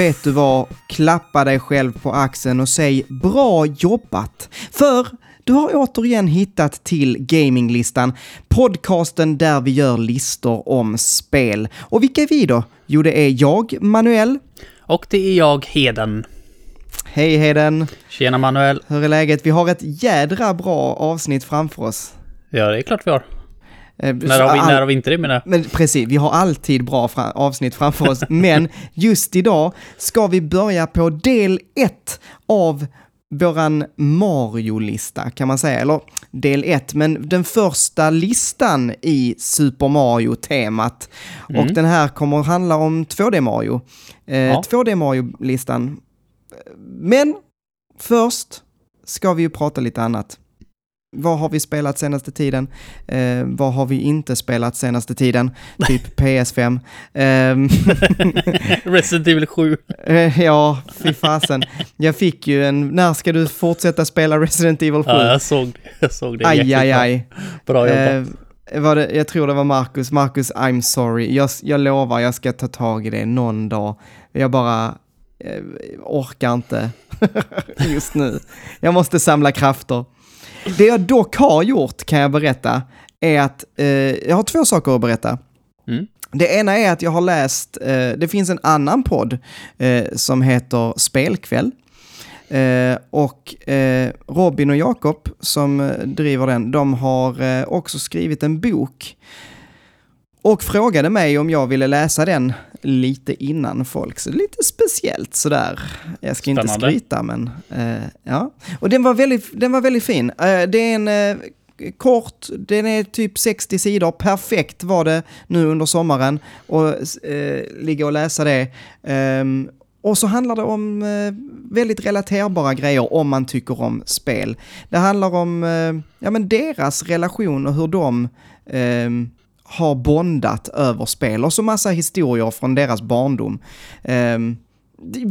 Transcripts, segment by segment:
vet du vad? Klappa dig själv på axeln och säg bra jobbat. För du har återigen hittat till Gaminglistan, podcasten där vi gör listor om spel. Och vilka är vi då? Jo, det är jag, Manuel. Och det är jag, Heden. Hej Heden! Tjena Manuel. Hur är läget? Vi har ett jädra bra avsnitt framför oss. Ja, det är klart vi har. Eh, När har vi, all- när har vi inte det menar? Men precis, vi har alltid bra fra- avsnitt framför oss. Men just idag ska vi börja på del ett av våran Mario-lista kan man säga. Eller del ett, men den första listan i Super Mario-temat. Och den här kommer att handla om 2D Mario. Eh, Ja. 2D Mario-listan. Men först ska vi ju prata lite annat. Vad har vi spelat senaste tiden? Eh, vad har vi inte spelat senaste tiden? Typ PS5. Ehm, Resident Evil 7. eh, ja, fy fasen. Jag fick ju en, när ska du fortsätta spela Resident Evil 7? Ja, jag såg, jag såg det. aj, aj, aj. Bra jobbat. Eh, var det, jag tror det var Marcus. Marcus, I'm sorry. Jag, jag lovar, jag ska ta tag i det någon dag. Jag bara eh, orkar inte just nu. Jag måste samla krafter. Det jag dock har gjort, kan jag berätta, är att eh, jag har två saker att berätta. Mm. Det ena är att jag har läst, eh, det finns en annan podd eh, som heter Spelkväll. Eh, och eh, Robin och Jakob som eh, driver den, de har också skrivit en bok. Och frågade mig om jag ville läsa den lite innan folk. Så lite speciellt sådär. Jag ska inte Spännande. skryta men eh, ja. Och den var väldigt, den var väldigt fin. Eh, det är en eh, kort, den är typ 60 sidor. Perfekt var det nu under sommaren. Och eh, ligga och läsa det. Ehm, och så handlar det om eh, väldigt relaterbara grejer om man tycker om spel. Det handlar om eh, ja, men deras relation och hur de eh, har bondat över spel. Och så massa historier från deras barndom. Eh,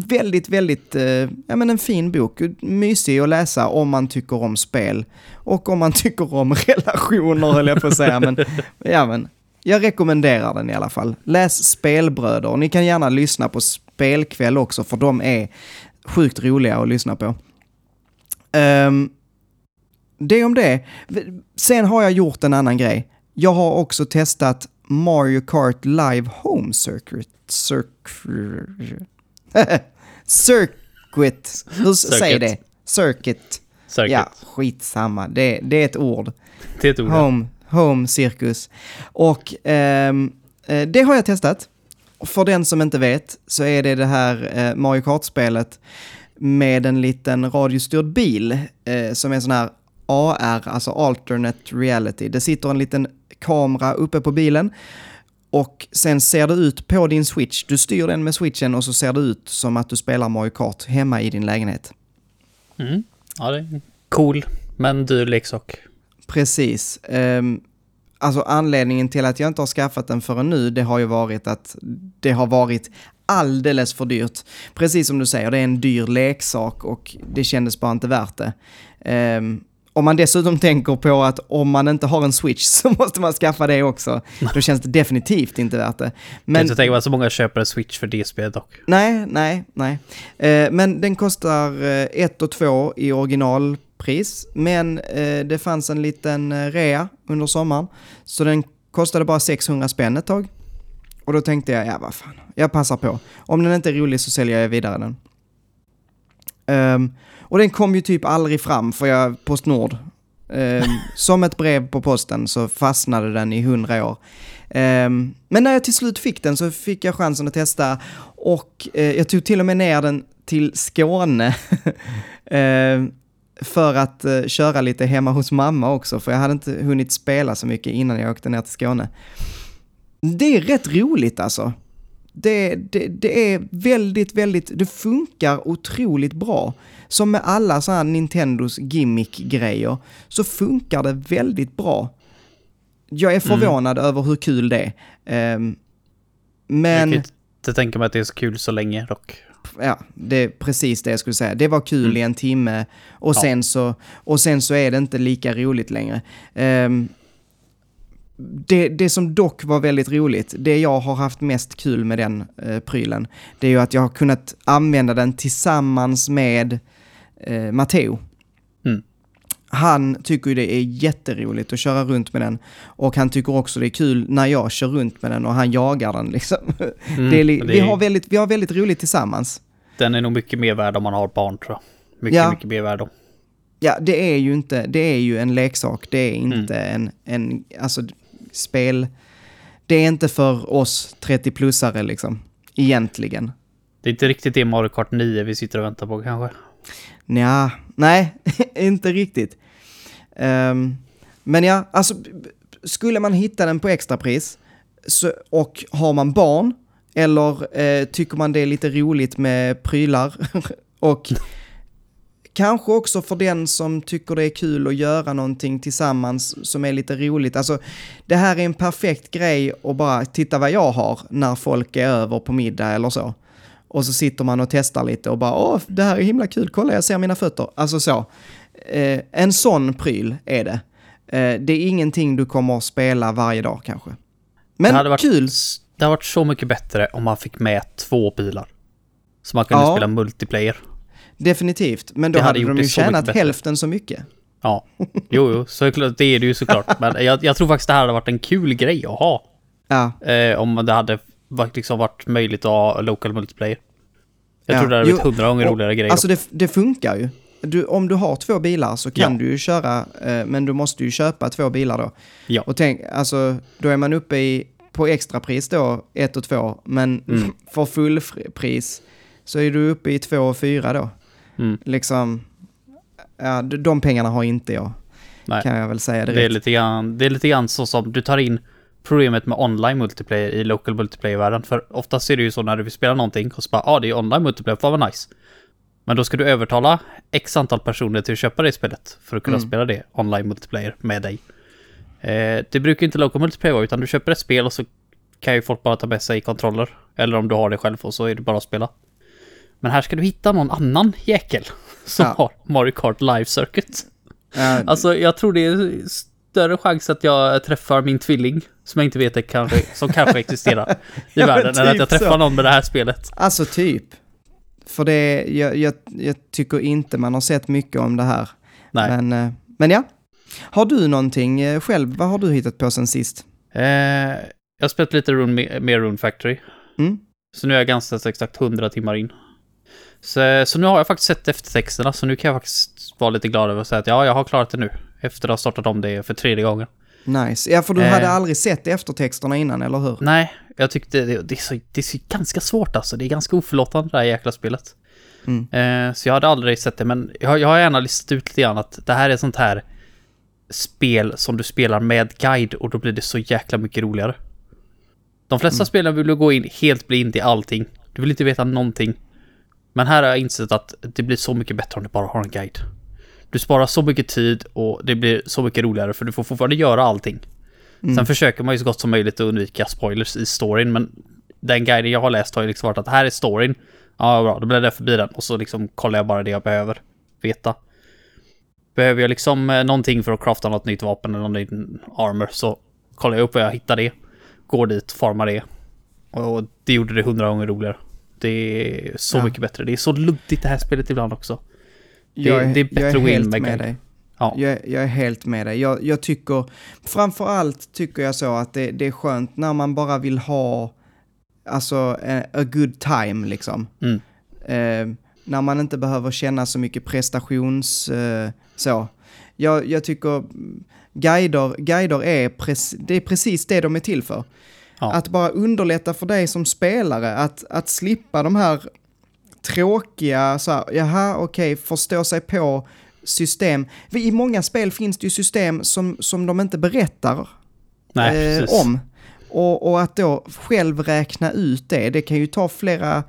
väldigt, väldigt, eh, ja men en fin bok. Mysig att läsa om man tycker om spel. Och om man tycker om relationer höll jag på att säga. Men, ja men, jag rekommenderar den i alla fall. Läs Spelbröder. Och Ni kan gärna lyssna på Spelkväll också, för de är sjukt roliga att lyssna på. Ehm, det om det. Sen har jag gjort en annan grej. Jag har också testat Mario Kart Live Home Circuit. Circuit. Circuit. Hur säger det? Circuit. Säkert. Ja, skitsamma. Det, det är ett ord. Det är ett ord. Home, home Circus. Och ehm, eh, det har jag testat. För den som inte vet så är det det här eh, Mario Kart-spelet med en liten radiostyrd bil eh, som är sån här AR, alltså alternate reality. Det sitter en liten kamera uppe på bilen och sen ser det ut på din switch. Du styr den med switchen och så ser det ut som att du spelar Mario Kart hemma i din lägenhet. Mm. Ja, det är cool, men dyr leksak. Precis. Um, alltså anledningen till att jag inte har skaffat den förrän nu, det har ju varit att det har varit alldeles för dyrt. Precis som du säger, det är en dyr leksak och det kändes bara inte värt det. Ehm, om man dessutom tänker på att om man inte har en switch så måste man skaffa det också, då känns det definitivt inte värt det. Men... Jag kan inte tänka mig att så många köper en Switch för det spelet dock. Nej, nej, nej. Eh, men den kostar eh, 1 och 2 i originalpris. Men eh, det fanns en liten eh, rea under sommaren. Så den kostade bara 600 spänn ett tag. Och då tänkte jag, ja vad fan, jag passar på. Om den inte är rolig så säljer jag vidare den. Ehm, och den kom ju typ aldrig fram för jag, Postnord. Ehm, som ett brev på posten så fastnade den i hundra år. Ehm, men när jag till slut fick den så fick jag chansen att testa och eh, jag tog till och med ner den till Skåne. Ehm, för att eh, köra lite hemma hos mamma också, för jag hade inte hunnit spela så mycket innan jag åkte ner till Skåne. Det är rätt roligt alltså. Det, det, det är väldigt, väldigt, det funkar otroligt bra. Som med alla sådana här Nintendos gimmick-grejer så funkar det väldigt bra. Jag är förvånad över hur kul det är. Jag men... kan inte tänka mig att det är så kul så länge dock. ja, det är precis det jag skulle säga. Det var kul Mm. i en timme och, Ja. sen så, och sen så är det inte lika roligt längre. Ehm, det, det som dock var väldigt roligt, det jag har haft mest kul med den eh, prylen, det är ju att jag har kunnat använda den tillsammans med eh, Matteo. Mm. Han tycker ju det är jätteroligt att köra runt med den och han tycker också det är kul när jag kör runt med den och han jagar den liksom. Mm, det är, det vi, är- har väldigt, vi har väldigt roligt tillsammans. Den är nog mycket mer värd om man har barn tror jag. Mycket, Ja. mycket mer värd då. Ja, det är ju inte, det är ju en leksak, det är Mm. inte en, en, alltså spel, det är inte för oss 30-plussare liksom, egentligen. Det är inte riktigt det Mario Kart 9 vi sitter och väntar på kanske. Nja, nej, inte riktigt. Ehm, men ja, alltså skulle man hitta den på extrapris så, och har man barn eller eh, tycker man det är lite roligt med prylar och kanske också för den som tycker det är kul att göra någonting tillsammans som är lite roligt. Alltså, det här är en perfekt grej att bara titta vad jag har när folk är över på middag eller så. Och så sitter man och testar lite och bara åh, det här är himla kul, kolla jag ser mina fötter. Alltså så. Eh, en sån pryl är det. Eh, det är ingenting du kommer att spela varje dag kanske. Men det hade varit, kul. Det hade varit så mycket bättre om man fick med två bilar. Så man kunde Ja. spela multiplayer. Definitivt. Men då Det hade hade, de ju så tjänat bättre. hälften så mycket. Ja, jo, jo, så är det är det ju såklart. Men jag, jag tror faktiskt det här hade varit en kul grej att ha. Ja, Eh, om det hade varit, liksom varit möjligt att ha local multiplayer. Jag Ja. tror det hade blivit hundra gånger roligare grejer. Alltså det, det funkar ju. Du, om du har två bilar så kan Ja. du ju köra, eh, men du måste ju köpa två bilar då. Ja. Och tänk, alltså då är man uppe i, på extrapris då, ett och två, men Mm. för fullpris så är du uppe i två och fyra då. Mm. Liksom, ja, de, pengarna har inte jag, Nej. kan jag väl säga Det är, direkt. lite grann, det är lite grann så som du tar in problemet med online multiplayer i local multiplayer-världen. För oftast är det ju så när du vill spela någonting och så bara, ja ah, det är online multiplayer, fan vad nice. Men då ska du övertala x antal personer till att köpa det spelet för att kunna Mm. spela det online multiplayer med dig. Eh, det brukar inte local multiplayer vara, utan du köper ett spel och så kan ju folk bara ta med sig kontroller. Eller om du har det själv och så är det bara att spela. Men här ska du hitta någon annan jäkel som Ja. har Mario Kart Live Circuit. Ja, Alltså jag tror det är större chans att jag träffar min tvilling, som jag inte vet är kanske, som kanske existerar i Ja, världen, än att typ jag träffar så. någon med det här spelet. Alltså typ. För det, jag, jag, jag tycker inte man har sett mycket om det här. Nej. Men, eh, men ja. Har du någonting eh, själv? Vad har du hittat på sen sist? Eh, jag har spelat lite Rune, med, med Rune Factory, Mm? så nu är jag ganska exakt 100 timmar in. Så, så nu har jag faktiskt sett eftertexterna, så nu kan jag faktiskt vara lite glad över att säga att ja, jag har klarat det nu. Efter att ha startat om det för tredje gången. Nice. Ja, för du Eh. hade aldrig sett eftertexterna innan, eller hur? Nej, jag tyckte det, det, är så, det är så ganska svårt alltså. Det är ganska oförlåtande det här jäkla spelet. Mm. Eh, så jag hade aldrig sett det, men jag, jag har gärna listat ut lite grann att det här är sånt här spel som du spelar med guide och då blir det så jäkla mycket roligare. De flesta spelen vill du gå in helt blind i allting. Du vill inte veta någonting. Men här har jag insett att det blir så mycket bättre om du bara har en guide. Du sparar så mycket tid och det blir så mycket roligare för du får fortfarande göra allting. Sen försöker man ju så gott som möjligt att undvika spoilers i storyn, men den guiden jag har läst har ju liksom varit att här är storyn. Ja, bra, då blir jag förbi den och så liksom kollar jag bara det jag behöver veta. Behöver jag liksom eh, någonting för att crafta något nytt vapen eller någon ny armor så kollar jag upp vad jag hittar det. Går dit, formar det. Och det gjorde det hundra gånger roligare. Det är så Ja. mycket bättre. Det är så luddigt det här spelet ibland också. Jag är, det är bättre jag att är gå in helt med med dig. Ja. Jag, jag är helt med dig. Jag, jag tycker, framför allt tycker jag så att det, det är skönt när man bara vill ha, alltså, a, a good time liksom. Mm. Eh, när man inte behöver känna så mycket prestations, eh, så. Jag, jag tycker guider, guider är, det är precis det de är till för. Ja. Att bara underlätta för dig som spelare, att, att slippa de här tråkiga, så här, jaha, okej, förstå sig på system. I många spel finns det ju system som, som de inte berättar Nej, eh, om. Och, och att då själv räkna ut det, det kan ju ta flera,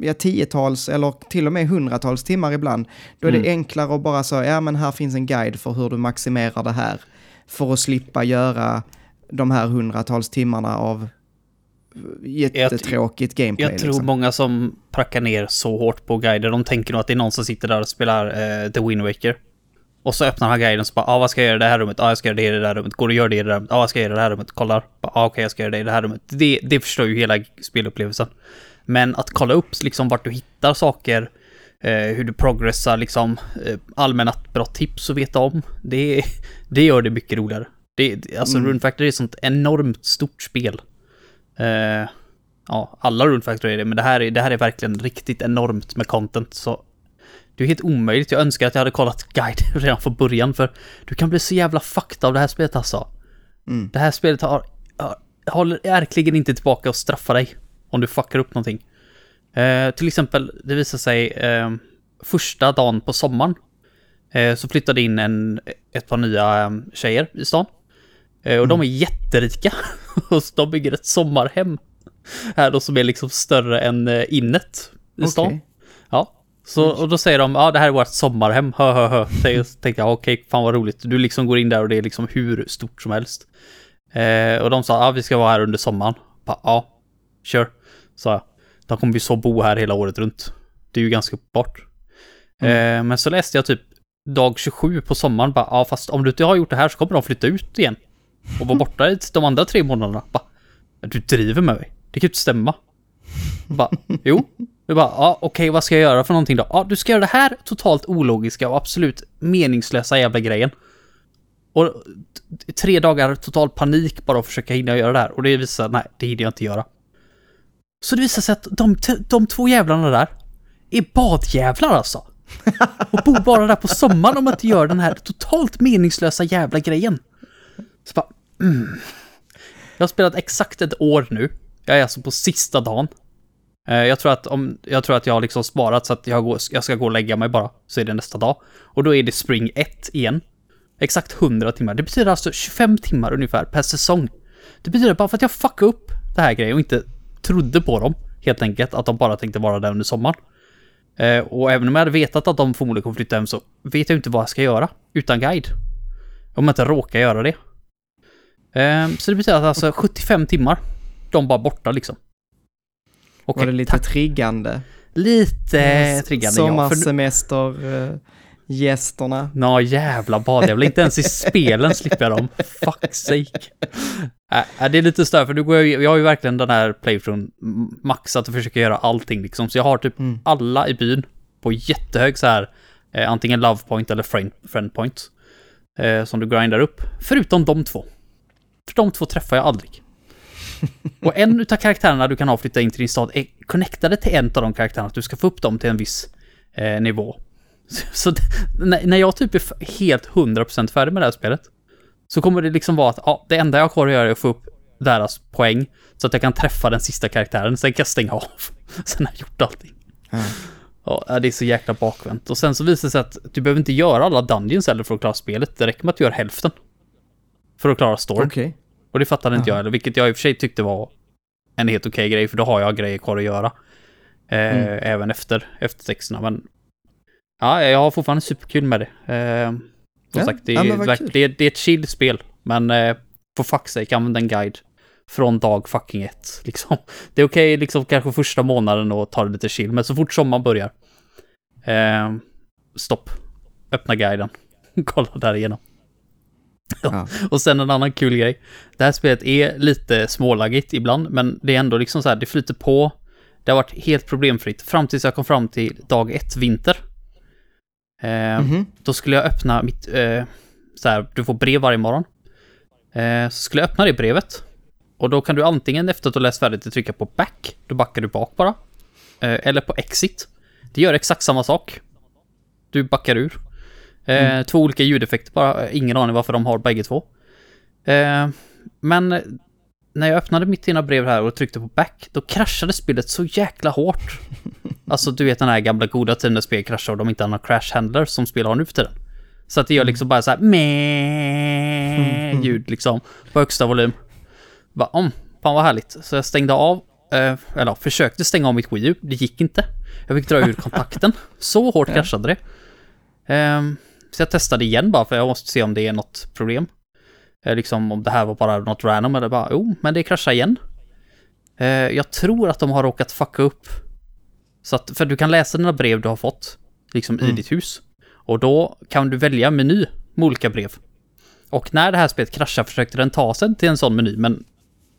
ja, tiotals eller till och med hundratals timmar ibland. Då är det Mm. enklare att bara säga, ja men här finns en guide för hur du maximerar det här. För att slippa göra de här hundratals timmarna av jättetråkigt gameplay. Jag tror liksom. många som prackar ner så hårt på guider, de tänker nog att det är någon som sitter där och spelar eh, The Wind Waker. Och så öppnar han guiden så bara, ah, vad ska jag göra i det här rummet? Ja, ah, jag ska göra det i det där rummet. Går att göra det i det där rummet? Ja, ah, vad ska jag göra i det här rummet? Kollar. Ja, ah, okej, okay, jag ska göra det i det här rummet. Det, det förstör ju hela spelupplevelsen. Men att kolla upp liksom vart du hittar saker, eh, hur du progressar, liksom eh, allmänna bra tips att veta om. Det, det gör det mycket roligare. Det, alltså mm. Rune Factory är ett sånt enormt stort spel. Eh, ja, alla Rune Factory är det, men det här är, det här är verkligen riktigt enormt med content. Så det är helt omöjligt. Jag önskar att jag hade kollat guide redan från början, för du kan bli så jävla fucked av det här spelet alltså. Mm. Det här spelet har, har, håller verkligen inte tillbaka och straffar dig om du fuckar upp någonting. Eh, till exempel, det visar sig eh, första dagen på sommaren så flyttade in en, ett par nya tjejer i stan. Eh, och mm. de är jätterika. och de bygger ett sommarhem här då som är liksom större än eh, innet i stan. Okay. Ja. Så, och då säger de, ja det här är vårt sommarhem, hö hö hö. Så tänkte jag, okej, okay, fan vad roligt. Du liksom går in där och det är liksom hur stort som helst. Eh, och de sa, ja vi ska vara här under sommaren. Ja, kör. Sa jag. De kommer ju så bo här hela året runt. Det är ju ganska bort. Mm. Eh, men så läste jag typ dag 27 på sommaren, bara, ja fast om du inte har gjort det här så kommer de flytta ut igen. Och vara borta i de andra tre månaderna. Bara, du driver med mig. Det kan ju inte stämma. Bara, jo. Du bara, ja okej okay, vad ska jag göra för någonting då? Ja, du ska göra det här totalt ologiska och absolut meningslösa jävla grejen. Och tre dagar total panik bara att försöka hinna göra det här. Och det visar nej, det hinner jag inte göra. Så det visar sig att de, de två jävlarna där är badjävlar alltså. Och bor bara där på sommaren om man inte gör den här totalt meningslösa jävla grejen. Så bara, mm. Jag har spelat exakt ett år nu. Jag är alltså på sista dagen. Eh, jag tror att, om, jag, tror att jag har liksom sparat så att jag, går, jag ska gå och lägga mig bara, så är det nästa dag. Och då är det Spring 1 igen. Exakt 100 timmar. Det betyder alltså 25 timmar ungefär per säsong. Det betyder bara för att jag fuckade upp det här grejen och inte trodde på dem, helt enkelt, att de bara tänkte vara där under sommaren. Eh, och även om jag hade vetat att de förmodligen kommer flytta hem så vet jag inte vad jag ska göra utan guide. Om jag inte råkar göra det. Eh, så det betyder att alltså 75 timmar, de bara borta liksom. Okay, Var det lite tack. triggande? Lite mm, triggande, Sommarsemester, ja. För... Gästerna. Nå jävla badjävlar, inte ens i spelen slipper jag dem. Fuck sake. Äh, det är lite större, för du går, jag har ju verkligen den här playthroughen maxat och försöker göra allting liksom. Så jag har typ mm. alla i byn på jättehög så här, eh, antingen love point eller friend, friend point. Eh, som du grindar upp. Förutom de två. För de två träffar jag aldrig. och en utav karaktärerna du kan ha flytta in till din stad är connectade till en av de karaktärerna, att du ska få upp dem till en viss eh, nivå. Så, så när jag typ är helt 100% färdig med det här spelet, så kommer det liksom vara att ja, det enda jag har kvar att göra är att få upp deras poäng, så att jag kan träffa den sista karaktären, sen kan jag stänga av. Sen har jag gjort allting. Mm. Ja, det är så jäkla bakvänt. Och sen så visar det sig att du behöver inte göra alla dungeons heller för att klara spelet. Det räcker med att du gör hälften. För att klara storyn. Okay. Och det fattade inte jag heller, vilket jag i och för sig tyckte var en helt okej okay grej, för då har jag grejer kvar att göra. Eh, mm. Även efter, efter texterna, men Ja, jag har fortfarande superkul med det. Eh, som ja, sagt, det är, ja, det, det, är ett chill spel, men eh, for fuck's sake, använd en guide. Från dag fucking ett, liksom. Det är okej, okay, liksom, kanske första månaden och ta det lite chill, men så fort sommaren börjar. Eh, stopp. Öppna guiden. Kolla där igenom. Ja. och sen en annan kul grej. Det här spelet är lite smålaggigt ibland, men det är ändå liksom så här, det flyter på. Det har varit helt problemfritt fram tills jag kom fram till dag ett, vinter. Mm -hmm. Då skulle jag öppna mitt, eh, så här, du får brev varje morgon. Eh, så skulle jag öppna det brevet. Och då kan du antingen efter att du läst färdigt trycka på back, då backar du bak bara. Eh, eller på exit. Det gör exakt samma sak. Du backar ur. Eh, mm. Två olika ljudeffekter bara, ingen aning varför de har bägge två. Eh, men när jag öppnade mitt ena brev här och tryckte på back, då kraschade spelet så jäkla hårt. Alltså du vet den här gamla goda tiden när spel kraschar och de inte har några crash handler som spel har nu för tiden. Så att det gör liksom bara så här med ljud liksom på högsta volym. Bara om, fan vad härligt. Så jag stängde av, eh, eller försökte stänga av mitt Wii U, det gick inte. Jag fick dra ur kontakten. Så hårt kraschade det. Eh, så jag testade igen bara för jag måste se om det är något problem. Eh, liksom om det här var bara något random eller bara, jo, men det kraschar igen. Eh, jag tror att de har råkat fucka upp. Så att, för du kan läsa dina brev du har fått, liksom mm. i ditt hus. Och då kan du välja meny med olika brev. Och när det här spelet kraschar försökte den ta sig till en sån meny, men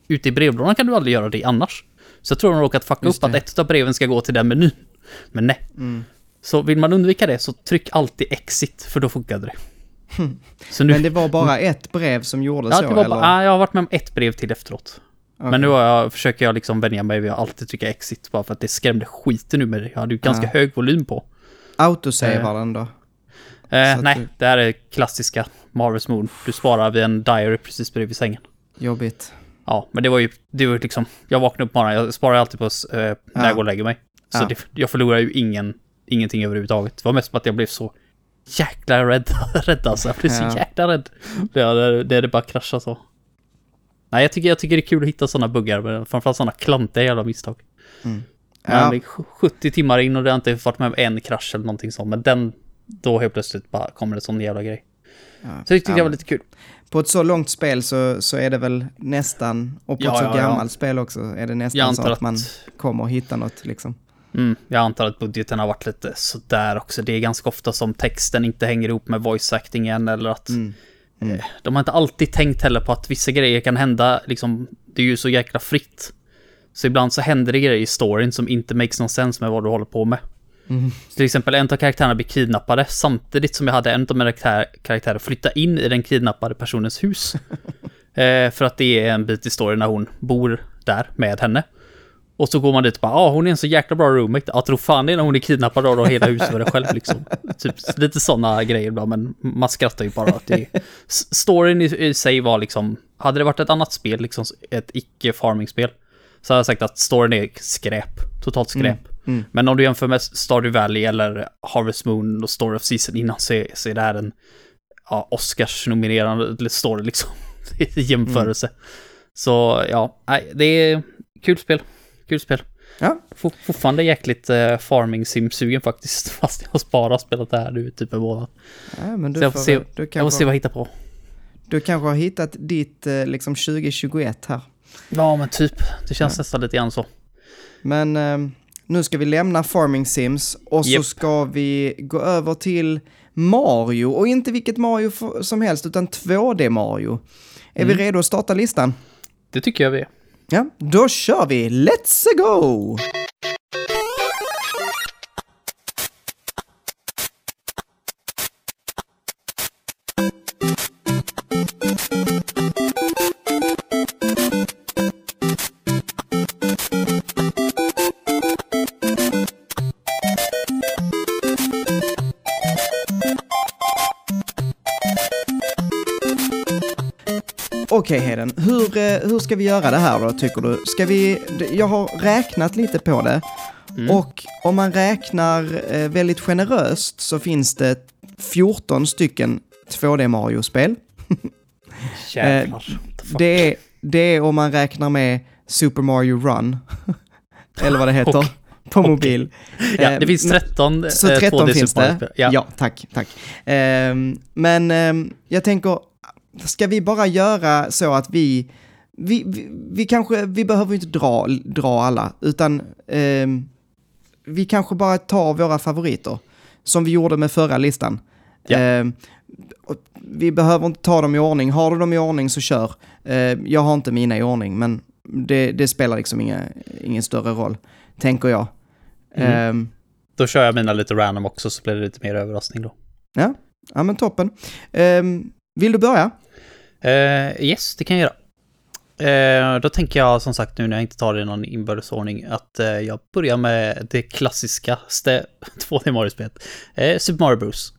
ute i brevlådan kan du aldrig göra det annars. Så jag tror de har råkat fucka Just upp att det. ett av breven ska gå till den menyn. Men nej. Mm. Så vill man undvika det så tryck alltid exit, för då funkade det. Så nu, Men det var bara ett brev som gjorde ja, så, det eller? bara, ah, jag har varit med om ett brev till efteråt. Okej. Men nu jag, försöker jag liksom vänja mig vid att alltid trycka exit, bara för att det skrämde skiten ur mig. Jag hade ju ganska Ja. hög volym på. Autosavar den då? Eh, nej, du- det här är klassiska Marvels Moon. Du sparar vid en diary precis bredvid sängen. Jobbigt. Ja, men det var ju, det var liksom, jag vaknade upp morgonen, jag sparar alltid på eh, när Ja. jag går och lägger mig. Så Ja. det, jag förlorar ju ingen, ingenting överhuvudtaget. Det var mest att jag blev så jäkla rädd, rädd alltså. Jag blev så Ja. jäkla rädd. Det, det, det, det bara kraschade så. Nej, jag tycker, jag tycker det är kul att hitta sådana buggar, men framförallt sådana klantiga jävla misstag. Man Ja, blir 70 timmar in och det har inte varit med en krasch eller någonting sånt, men den, då helt plötsligt bara kommer det sån jävla grej. ja. Så det tyckte Ja, jag var lite kul. På ett så långt spel så, så är det väl nästan, och på Ja, ett så ja, ja. gammalt spel också, är det nästan så antar att man att kommer hitta något liksom. Mm, jag antar att budgeten har varit lite sådär också. Det är ganska ofta som texten inte hänger ihop med voice actingen eller att Mm. Mm. eh, de har inte alltid tänkt heller på att vissa grejer kan hända, liksom, det är ju så jäkla fritt. Så ibland så händer det grejer i storyn som inte makes någon sense med vad du håller på med. Mm. Till exempel en av karaktärerna blir kidnappade samtidigt som jag hade en av mina karaktär- karaktärer flytta in i den kidnappade personens hus. eh, för att det är en bit i storyn när hon bor där med henne. Och så går man dit och bara, ja ah, hon är en så jäkla bra roommate. Ja, tro fan det är när hon är kidnappad har hela huset själv liksom. Typ lite sådana grejer ibland, men man skrattar ju bara att det Storyn i, i sig var liksom, hade det varit ett annat spel, liksom ett icke-farming-spel, så hade jag sagt att storyn är skräp. Totalt skräp. Mm. Men om du jämför med Stardew Valley eller Harvest Moon och Story of Season innan så är, så är det här en ja, Oscars-nominerande story liksom. I jämförelse. Så ja, nej, det är kul spel. Kul spel. Ja. For, fortfarande jäkligt eh, farming sim-sugen faktiskt. Fast jag har bara spelat det här nu typ en månad. Ja, men du, Så jag får, se- du, Jag får se vad jag hittar på. du kanske har hittat ditt eh, liksom 2021 här. Ja, men typ. Det känns nästan lite grann så. Men eh, nu ska vi lämna Farming Sims och så Japp. ska vi gå över till Mario. Och inte vilket Mario som helst, utan 2D Mario. Är Mm. vi redo att starta listan? Det tycker jag vi är. Ja, då kör vi! Let's go! Okej Heden, hur, eh, hur ska vi göra det här då tycker du? Ska vi, jag har räknat lite på det Mm. och om man räknar eh, väldigt generöst så finns det 14 stycken 2D Mario-spel. Jävlar. Fuck? Det är, det är om man räknar med Super Mario Run, eller vad det heter, Okej. på Okej. mobil. Ja, Eh, det finns 13 Så eh, 13 2D finns det? Ja. Ja, tack, tack. Ehm, men ehm, jag tänker, ska vi bara göra så att vi, vi, vi, vi kanske, vi behöver inte dra, dra alla, utan ehm, vi kanske bara tar våra favoriter, som vi gjorde med förra listan. Ja. Och vi behöver inte ta dem i ordning, har du dem i ordning så kör. Ehm, jag har inte mina i ordning, men det, det spelar liksom inga, ingen större roll, tänker jag. Mm. Ehm, Då kör jag mina lite random också så blir det lite mer överraskning då. Ja, ja men toppen. Ehm, vill du börja? Eh, yes, det kan jag göra. Eh, då tänker jag som sagt nu när jag inte tar det i någon inbördesordning att eh, jag börjar med det klassiskaste 2D Mario-spelet. Super Mario Bros.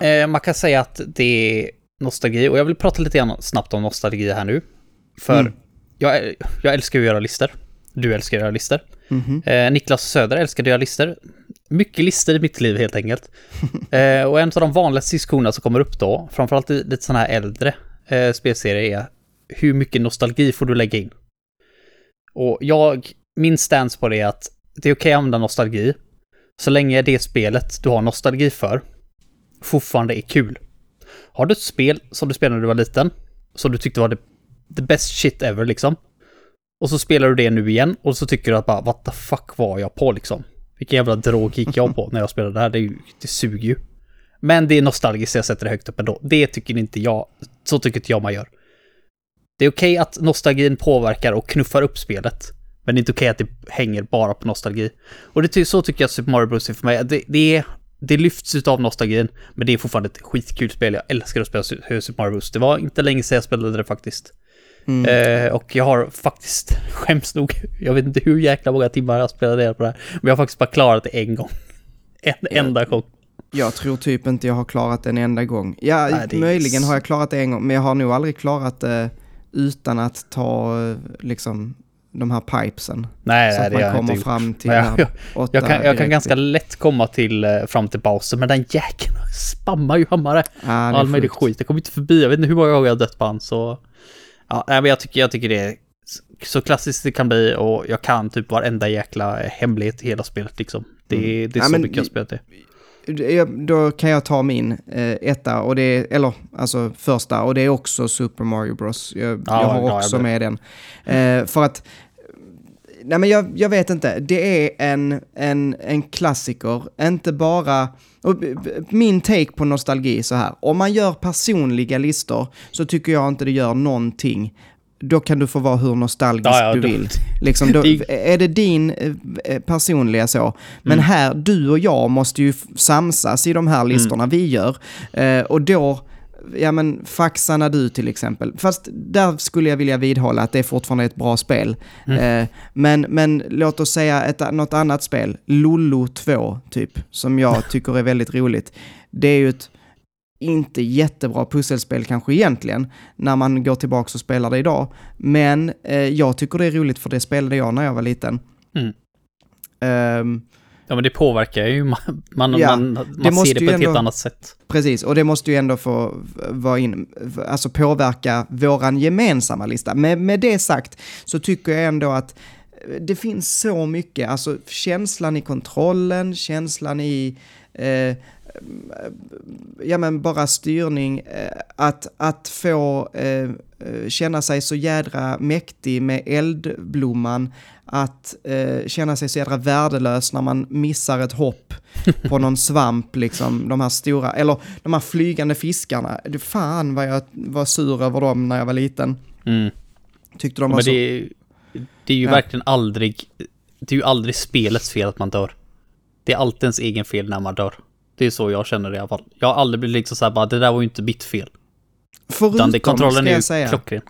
Eh, man kan säga att det är nostalgi och jag vill prata lite grann snabbt om nostalgi här nu. För Mm. jag, jag älskar att göra listor. Du älskar att göra listor. Mhm. Eh, Niklas Söder älskar att göra listor. Mycket listor i mitt liv helt enkelt. eh, och en av de vanligaste diskussionerna som kommer upp då, framförallt i lite sådana här äldre eh, spelserier, är hur mycket nostalgi får du lägga in? Och jag, min stance på det är att det är okej att använda nostalgi, så länge det spelet du har nostalgi för fortfarande är kul. Har du ett spel som du spelade när du var liten, som du tyckte var the, the best shit ever liksom, och så spelar du det nu igen och så tycker du att bara what the fuck var jag på liksom? Vilken jävla drog gick jag på när jag spelade det här? Det, är ju, det suger ju. Men det är nostalgiskt, jag sätter det högt upp ändå. Det tycker inte jag, så tycker inte jag man gör. Det är okej att nostalgin påverkar och knuffar upp spelet. Men det är inte okej att det hänger bara på nostalgi. Och det, så tycker jag att Super Mario Bros är för mig. Det, det, är, det lyfts av nostalgin, men det är fortfarande ett skitkul spel. Jag älskar att spela Super Mario Bros. Det var inte länge sedan jag spelade det faktiskt. Mm. Eh, och jag har faktiskt, skäms nog, jag vet inte hur jäkla många timmar jag spelade på det här. Men jag har faktiskt bara klarat det en gång. En enda gång. Jag tror typ inte jag har klarat det en enda gång. Ja, Nej, möjligen har jag klarat det en gång, men jag har nog aldrig klarat det utan att ta liksom de här pipesen. Nej, så att det man kommer fram till jag, jag, jag, kan, jag kan ganska lätt komma till eh, fram till Bowser, men den jäkeln spammar ju hammare. Ah, All möjlig skit. Jag kommer inte förbi. Jag vet inte hur många gånger jag har dött på han, så... Ja, men jag tycker, jag tycker det är så klassiskt det kan bli och jag kan typ varenda jäkla hemlighet i hela spelet liksom. Det, mm. det är ja, så mycket jag spelat det då kan jag ta min eh, etta, och det är, eller alltså första, och det är också Super Mario Bros. Jag, ja, jag har också jag med den. Eh, för att, nej men jag, jag vet inte, det är en, en, en klassiker, inte bara... min take på nostalgi så här, om man gör personliga listor så tycker jag inte det gör någonting då kan du få vara hur nostalgisk ja, ja, du vill. Liksom, då, är det din eh, personliga så. Men mm. här, du och jag måste ju samsas i de här listorna mm. vi gör. Eh, och då, ja men Faxarna du till exempel. Fast där skulle jag vilja vidhålla att det är fortfarande ett bra spel. Mm. Eh, men, men låt oss säga ett, något annat spel, Lollo 2 typ, som jag tycker är väldigt roligt. Det är ju ett inte jättebra pusselspel kanske egentligen, när man går tillbaka och spelar det idag. Men eh, jag tycker det är roligt för det spelade jag när jag var liten. Mm. Um, ja men det påverkar ju, man, man, ja, man, man ser det på ett ändå, helt annat sätt. Precis, och det måste ju ändå få vara in, alltså påverka våran gemensamma lista. Med, med det sagt så tycker jag ändå att det finns så mycket, alltså känslan i kontrollen, känslan i eh, ja men bara styrning, eh, att, att få eh, känna sig så jädra mäktig med eldblomman, att eh, känna sig så jädra värdelös när man missar ett hopp på någon svamp, liksom, de här stora, eller de här flygande fiskarna. Fan vad jag var sur över dem när jag var liten. Mm. Tyckte de var Men så... Det, det är ju ja. verkligen aldrig, det är ju aldrig spelets fel att man dör. Det är alltid ens egen fel när man dör. Det är så jag känner det i alla fall. Jag har aldrig blivit liksom så här bara, det där var ju inte mitt fel. Förutom, Utan det, kontrollen är ju säga, klockren.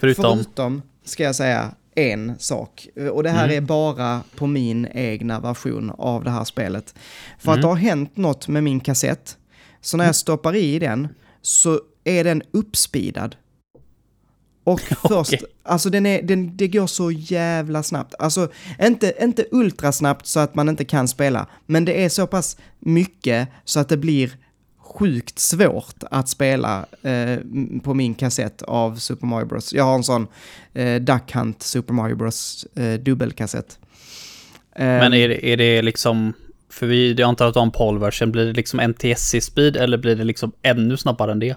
Förutom, förutom, ska jag säga, en sak. Och det här mm. är bara på min egna version av det här spelet. För mm. att det har hänt något med min kassett. Så när jag stoppar i den så är den uppspeedad. Och först, okay. alltså den är, den, det går så jävla snabbt. Alltså inte, inte ultrasnabbt så att man inte kan spela, men det är så pass mycket så att det blir sjukt svårt att spela eh, på min kassett av Super Mario Bros. Jag har en sån eh, Duck Hunt Super Mario Bros eh, dubbelkassett. Men är det, är det liksom, för vi, jag antar att du har en PAL-version, blir det liksom NTSC-speed eller blir det liksom ännu snabbare än det?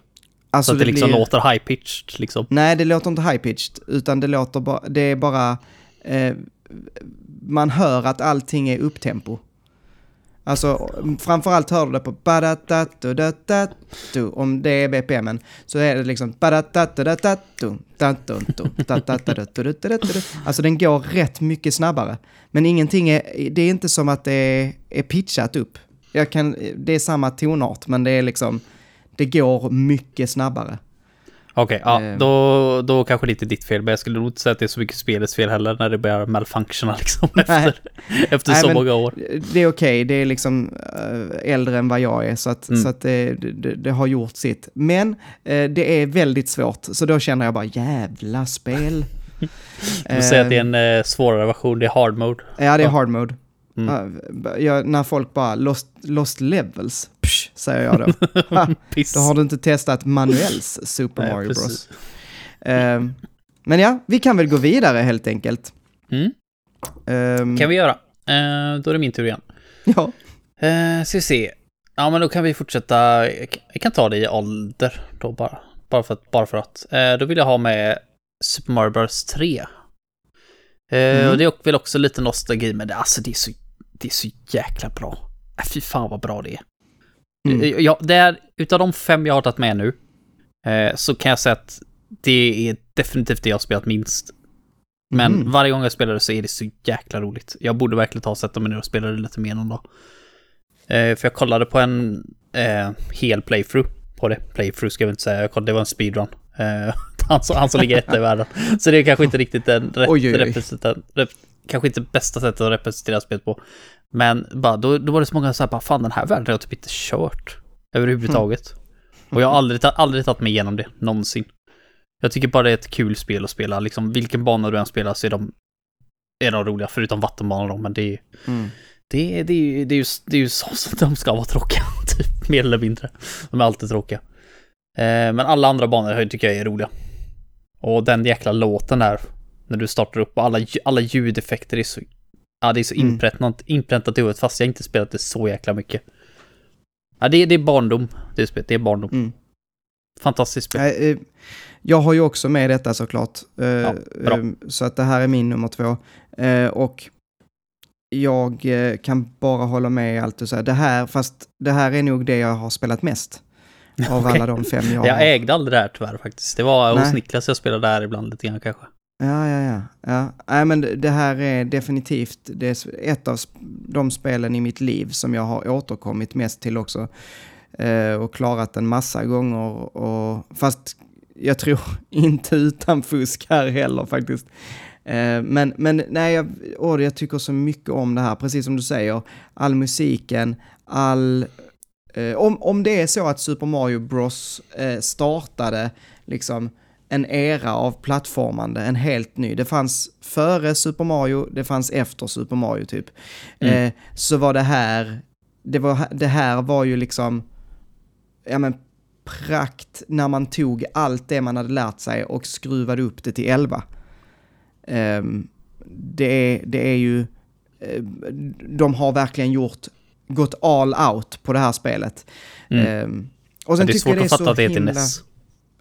Alltså så att det, det liksom blir... låter high-pitched liksom? Nej, det låter inte high-pitched, utan det låter bara, det är bara, eh, man hör att allting är upptempo. Alltså framförallt hör du det på om det är BPMen så är det liksom Alltså den går rätt mycket snabbare. Men ingenting är, det är inte som att det är, är pitchat upp. Jag kan, det är samma tonart men det är liksom, det går mycket snabbare. Okej, okay, ja, eh. då, då kanske det inte är ditt fel, men jag skulle nog inte säga att det är så mycket spelets fel heller när det börjar malfunctiona liksom efter, efter Nej, så många år. Det är okej, okay, det är liksom äh, äldre än vad jag är, så att, mm. så att det, det, det, har gjort sitt. Men äh, det är väldigt svårt, så då känner jag bara jävla spel. du säger att det är en äh, svårare version, det är hard mode. Ja, det är hard mode. Mm. Jag, när folk bara lost, lost levels, säger jag då. ha, då har du inte testat manuells Super Nej, Mario Bros. Uh, men ja, vi kan väl gå vidare helt enkelt. Mm. Um, kan vi göra. Uh, då är det min tur igen. Ja. Uh, ska vi se. Ja, men då kan vi fortsätta. Vi kan ta det i ålder då bara. Bara för att. Bara för att. Uh, då vill jag ha med Super Mario Bros 3. Mm. Och det är väl också lite nostalgi, men det, alltså det är så det är så jäkla bra. Äh, fy fan vad bra det är. Mm. Eh, Ja, det är, utav de fem jag har tagit med nu, eh, så kan jag säga att det är definitivt det jag har spelat minst. Men Mhm. varje gång jag spelar det så är det så jäkla roligt. Jag borde verkligen ta och sätta mig ner och spela det lite mer någon dag. Eh, för jag kollade på en eh, hel playthrough på det. Playthrough ska jag inte säga, jag kollade, det var en speedrun. Eh, han, som, han som ligger etta i världen. Så det är kanske inte riktigt en rätt Oj, kanske inte bästa sättet att representera spelet på. Men bara, då, då var det så många så här, bara, fan den här världen har jag typ inte kört överhuvudtaget. Och jag har aldrig, aldrig tagit mig igenom det, någonsin. Jag tycker bara det är ett kul spel att spela, liksom vilken bana du än spelar så är de, är de roliga, förutom vattenbanor då, men det är Mm. det, det, är ju- det, är ju, det är ju så som de ska vara tråkiga, typ, mer eller mindre. De är alltid tråkiga. Eh, men alla andra banor tycker jag är roliga. Och den jäkla låten där, när du startar upp, alla, alla ljudeffekter är så, ja det är så Mm. inpräntat, inpräntat i huvudet, fast jag inte spelat det så jäkla mycket. Ja, det, är- det är barndom, det är, spelet, det är barndom. Mm. Fantastiskt spel. Eh, Jag har ju också med detta såklart. Eh, bra. eh, Så att det här är min nummer två. Och jag kan bara hålla med i allt du säger. Det här, fast det här är nog det jag har spelat mest. Av Okej. alla de fem jag har. Jag ägde aldrig det här tyvärr faktiskt. Det var hos Nej. Niklas jag spelade där ibland lite grann kanske. Ja, ja, ja. ja. Nej, men det- här är definitivt det är ett av de spelen i mitt liv som jag har återkommit mest till också. Eh, och klarat en massa gånger. Och, fast jag tror inte utan fusk här heller faktiskt. Eh, men, men nej, jag, åh, jag tycker så mycket om det här, precis som du säger. All musiken, all... Eh, om, om det är så att Super Mario Bros eh, startade liksom en era av plattformande, en helt ny. Det fanns före Super Mario, det fanns efter Super Mario typ. Mm. Eh, så var det här, det, var, det här var ju liksom, ja men prakt när man tog allt det man hade lärt sig och skruvade upp det till 11. Ehm, det, är, det är ju, eh, de har verkligen gjort, gått all out på det här spelet. Mm. Ehm, och sen det är tycker jag svårt att fatta att det är till NES.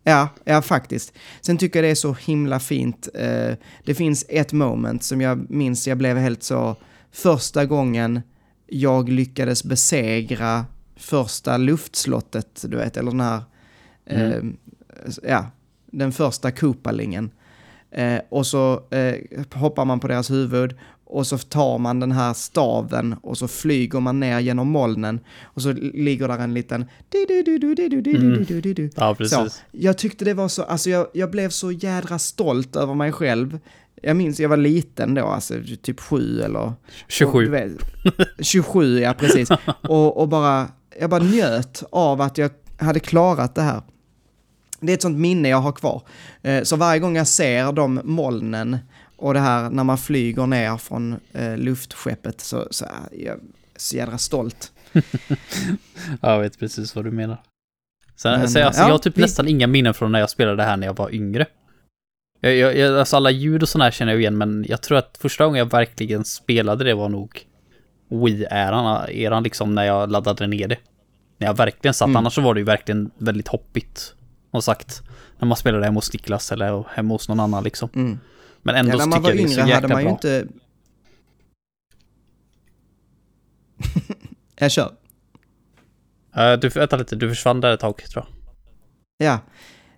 Ja, ja faktiskt. Sen tycker jag det är så himla fint. Eh, det finns ett moment som jag minns, jag blev helt så, första gången jag lyckades besegra första luftslottet, du vet, eller den här, eh, ja, den första Koopalingen. Eh, och så eh, hoppar man på deras huvud och så tar man den här staven och så flyger man ner genom molnen och så ligger där en liten... Ja, Så, precis. jag tyckte det var så, alltså jag, jag blev så jädra stolt över mig själv. Jag minns, jag var liten då, alltså typ sju eller... och, 27. du vet, 27, ja precis. Och, och bara, jag bara njöt av att jag hade klarat det här. Det är ett sånt minne jag har kvar. Eh, Så varje gång jag ser de molnen och det här när man flyger ner från eh, luftskeppet så, så är jag så jädra stolt. Ja, jag vet precis vad du menar. Sen, Men, så alltså, ja, jag har typ vi- nästan inga minnen från när jag spelade det här när jag var yngre. Jag, jag, jag, alltså alla ljud och sådana här känner jag igen, men jag tror att första gången jag verkligen spelade det var nog Wii-eran, eran liksom när jag laddade ner det. När jag verkligen satt, Mm. annars så var det ju verkligen väldigt hoppigt. Som sagt, när man spelade hemma hos Niklas eller hemma hos någon annan liksom. Mm. Men ändå Ja, så när man tycker var jag det är så yngre hade jäkla man ju bra. inte... jag kör. Eh, du, vänta lite, du försvann där ett tag tror jag. Ja.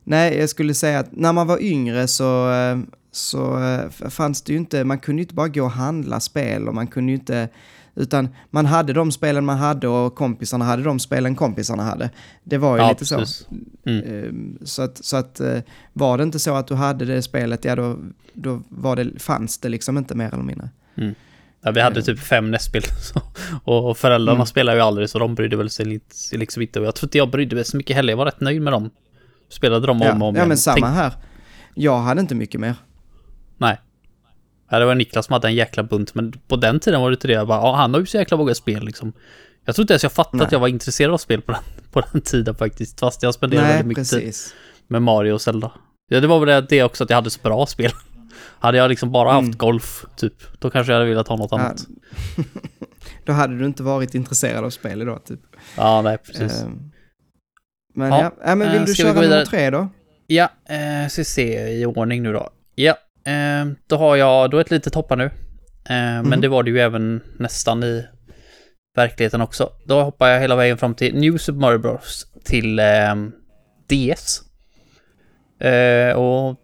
Nej, jag skulle säga att när man var yngre så, eh, så eh, fanns det ju inte, man kunde ju inte bara gå och handla spel och man kunde ju inte, utan man hade de spelen man hade och kompisarna hade de spelen kompisarna hade. Det var ju Ja, lite precis. så. Mm. Ehm, Så att, så att eh, var det inte så att du hade det spelet, ja då, då var det, fanns det liksom inte mer eller mindre. Ja, vi hade Eh. typ fem NES-spel. så- Och föräldrarna Mm. spelade ju aldrig så de brydde väl sig lite- liksom inte. Och jag tror inte jag brydde mig så mycket heller. Jag var rätt nöjd med dem. Spelade dem om och Ja, om ja igen. men samma här. Jag hade inte mycket mer. Nej. Ja, det var Niklas som hade en jäkla bunt. Men på den tiden var det inte det. Jag bara, ja, han har ju så jäkla många spel liksom. Jag tror inte ens jag fattade Nej. att jag var intresserad av spel på den, på den tiden faktiskt. Fast jag spenderade Nej, väldigt mycket tid precis. med Mario och Zelda. Ja, det var väl det- också att jag hade så bra spel. Hade jag liksom bara haft Mm. golf, typ, då kanske jag hade velat ha något Ja. annat. Då hade du inte varit intresserad av spel idag, typ. Ja, nej, precis. Ehm, Men Ja, ja, ja men vill eh, du vi köra vidare? nummer tre då? Ja, eh, ska se i ordning nu då. Ja, då har jag då ett litet hoppa nu. Eh, men det var det ju även nästan i verkligheten också. Då hoppar jag hela vägen fram till New Super Mario Bros. till eh, DS. Och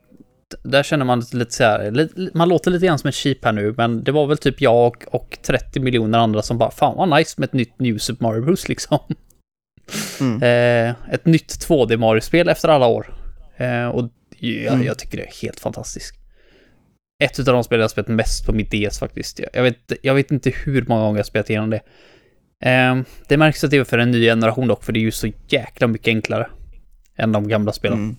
där känner man lite så här, man låter lite grann som en cheap här nu, men det var väl typ jag och, och 30 miljoner andra som bara, fan vad nice med ett nytt New Super Mario Bros liksom. Mm. Ett nytt 2D Mario-spel efter alla år. Och jag, mm. jag, tycker det är helt fantastiskt. Ett av de spel jag spelat mest på mitt DS faktiskt. Jag vet, jag vet inte hur många gånger jag spelat igenom det. Eh, det märks att det är för en ny generation dock, för det är ju så jäkla mycket enklare än de gamla spelen. Mm.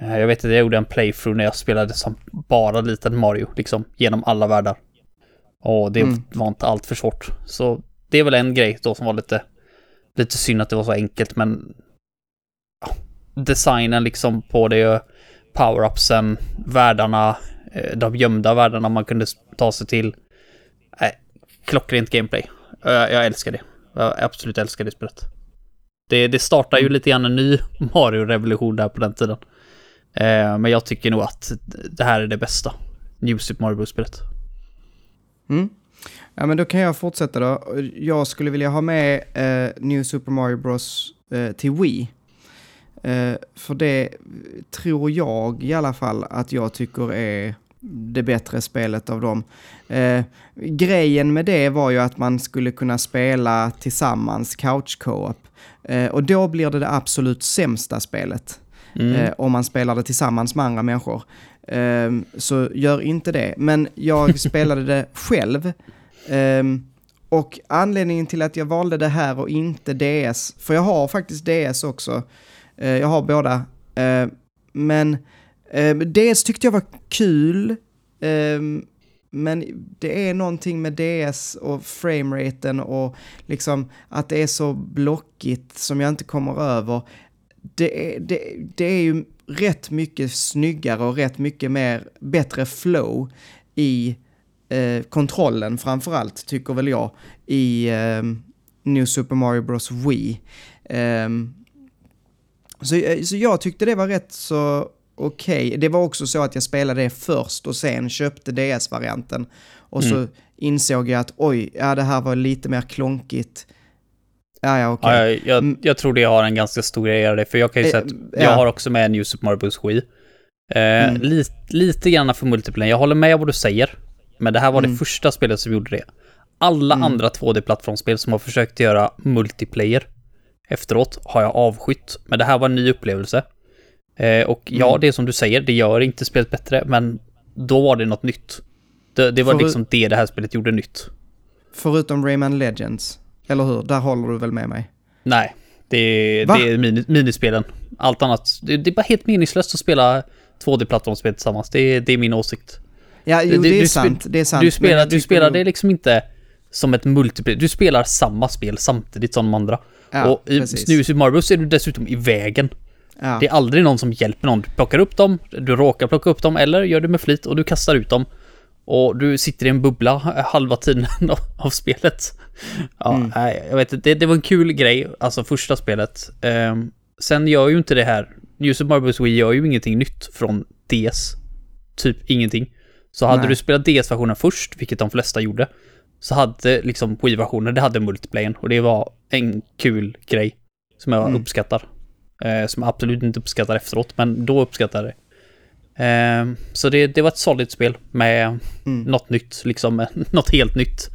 Eh, jag vet att jag gjorde en playthrough när jag spelade som bara liten Mario, liksom genom alla världar. Och det mm. var inte allt för svårt. Så det är väl en grej då som var lite, lite synd att det var så enkelt, men ja, designen liksom på det, power-upsen, världarna, de gömda världarna man kunde ta sig till. Nej, klockrent gameplay. Jag älskar det. Jag absolut älskar det spelet. Det, det startar ju mm. lite grann en ny Mario-revolution där på den tiden. Eh, men jag tycker nog att det här är det bästa. New Super Mario Bros-spelet. Mm. Ja, men då kan jag fortsätta då. Jag skulle vilja ha med eh, New Super Mario Bros eh, till Wii. Eh, för det tror jag i alla fall att jag tycker är det bättre spelet av dem. Eh, grejen med det var ju att man skulle kunna spela tillsammans couch co-op. Eh, och då blir det det absolut sämsta spelet. Mm. Eh, om man spelar det tillsammans med andra människor. Eh, så gör inte det. Men jag spelade det själv. Eh, och anledningen till att jag valde det här och inte DS, för jag har faktiskt DS också. Eh, jag har båda. Eh, men eh, DS tyckte jag var kul. Ehm, men det är någonting med DS och frameraten och liksom att det är så blockigt som jag inte kommer över det är, det, det är ju rätt mycket snyggare och rätt mycket mer, bättre flow i eh, kontrollen framförallt, tycker väl jag, i eh, New Super Mario Bros Wii. Um, så, så jag tyckte det var rätt så okej. Okay. Det var också så att jag spelade det först och sen köpte DS-varianten. Och mm. så insåg jag att oj, ja det här var lite mer klonkigt Ja, ja, okay. ja, jag, mm. jag, tror det har en ganska stor grej av det, för jag kan ju säga att eh, jag har också med New Super Mario Bros. Wii. Eh, mm. lite, lite grann för multiplayer. Jag håller med vad du säger, men det här var mm. det första spelet som gjorde det. Alla mm. andra 2D-plattformsspel som har försökt göra multiplayer efteråt har jag avskytt, men det här var en ny upplevelse. Eh, och ja, mm. det är som du säger, det gör inte spelet bättre, men då var det något nytt. Det, det var för, liksom det det här spelet gjorde nytt. Förutom Rayman Legends? Eller hur? Där håller du väl med mig? Nej, det är, det är mini, minispelen. Allt annat, det, det, är bara helt meningslöst att spela 2D-plattformsspel tillsammans. Det det är min åsikt. Ja, jo, det, det är sant. Det är sant. Du spelar, du spelar det liksom inte som ett multiplayer. Du spelar samma spel samtidigt som de andra. Ja, och i New Super Mario Bros är du dessutom i vägen. Ja. Det är aldrig någon som hjälper någon. Du plockar upp dem, du råkar plocka upp dem, eller gör det med flit och du kastar ut dem. Och du sitter i en bubbla halva tiden av, av spelet. Ja, mm. nej, jag vet. Det, det, var en kul grej, alltså första spelet. Um, sen gör ju inte det här, New Super Mario Bros. Wii gör ju ingenting nytt från DS. Typ ingenting. Så hade nej. du spelat DS-versionen först, vilket de flesta gjorde, så hade liksom Wii-versionen, det hade multiplayern och det var en kul grej som jag mm. uppskattar. Eh, som jag absolut inte uppskattar efteråt, men då uppskattar jag det. Eh, så det, det var ett solid spel med mm. något nytt, liksom något helt nytt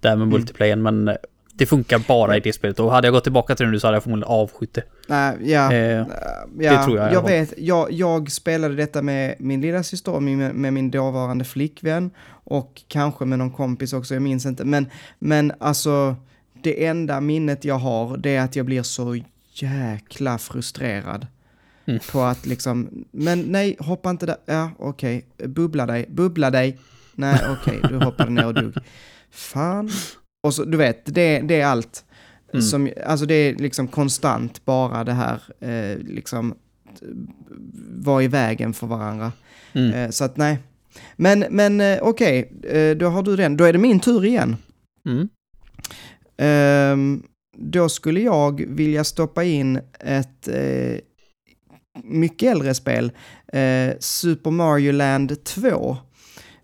där med mm. multiplayern, men det funkar bara i det spelet. Och hade jag gått tillbaka till det nu så hade jag förmodligen avskytt det. Nej, ja, eh, ja, det tror jag. Jag vet, jag, jag spelade detta med min lilla syster och med, med min dåvarande flickvän och kanske med någon kompis också, jag minns inte. Men, men alltså, det enda minnet jag har, det är att jag blir så jäkla frustrerad. Mm. På att liksom, men nej, hoppa inte där, ja okej, okay. bubbla dig, bubbla dig. Nej okej, okay. du hoppade ner och dog. Fan. Och så, du vet, det, det är allt. Mm. Som, alltså det är liksom konstant bara det här, eh, liksom, vara i vägen för varandra. Mm. Eh, så att nej. Men, men eh, okej, okay, eh, då har du den. Då är det min tur igen. Mm. Ehm, då skulle jag vilja stoppa in ett eh, mycket äldre spel, eh, Super Mario Land 2.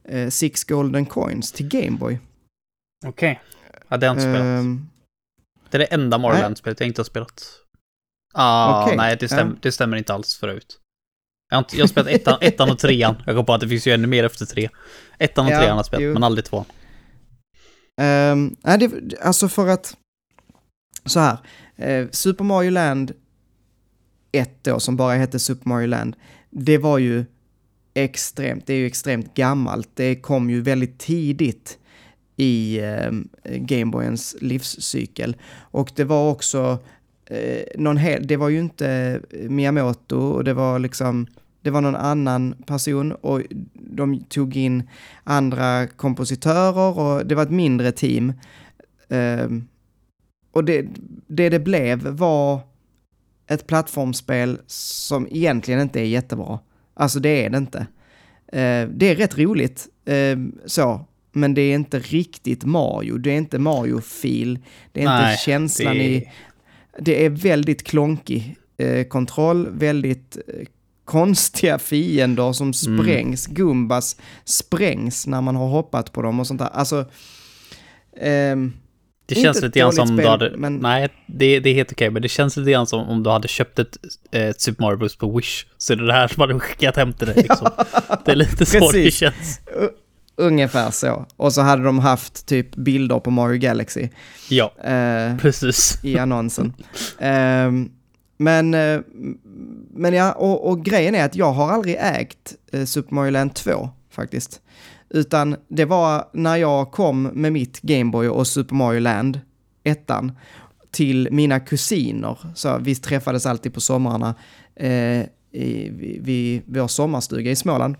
eh, Six Golden Coins till Gameboy. Okej. Okay. Ja, det har jag inte spelat. Um, det är det enda Mario Land-spelet jag inte har spelat. Ah, okay. nej, det, stäm, ja. det stämmer inte alls förut. Jag har, inte, jag har spelat ettan, ettan och trean. Jag kom på att det finns ju ännu mer efter tre. Ettan och ja, trean har jag spelat, men aldrig tvåan. Um, nej, det, alltså för att... Så här. Eh, Super Mario Land 1 då, som bara hette Super Mario Land, det var ju extremt, det är ju extremt gammalt. Det kom ju väldigt tidigt i eh, Gameboyens livscykel. Och det var också eh, någon hel, det var ju inte Miyamoto och det var liksom, det var någon annan person och de tog in andra kompositörer och det var ett mindre team. Eh, och det, det det blev var ett plattformsspel som egentligen inte är jättebra. Alltså det är det inte. Eh, det är rätt roligt, eh, så, men det är inte riktigt Mario. Det är inte Mario-fil. Det är Nej, inte känslan det... i... Det är väldigt klonkig eh, kontroll, väldigt eh, konstiga fiender som mm. sprängs. Mm. Gumbas sprängs när man har hoppat på dem och sånt där. Alltså... Ehm, det känns lite grann som spel, du hade... Men... Nej, det, det är helt okej, men det känns lite grann som om du hade köpt ett, ett Super Mario Bros på Wish. Så det är det här som hade skickat hem till dig liksom. det är lite så det känns. Ungefär så. Och så hade de haft typ bilder på Mario Galaxy. Ja, eh, precis. I annonsen. eh, men, eh, men ja, och, och, grejen är att jag har aldrig ägt eh, Super Mario Land 2 faktiskt. Utan det var när jag kom med mitt Gameboy och Super Mario Land, ettan, till mina kusiner. Så vi träffades alltid på somrarna eh, i, vid vår sommarstuga i Småland.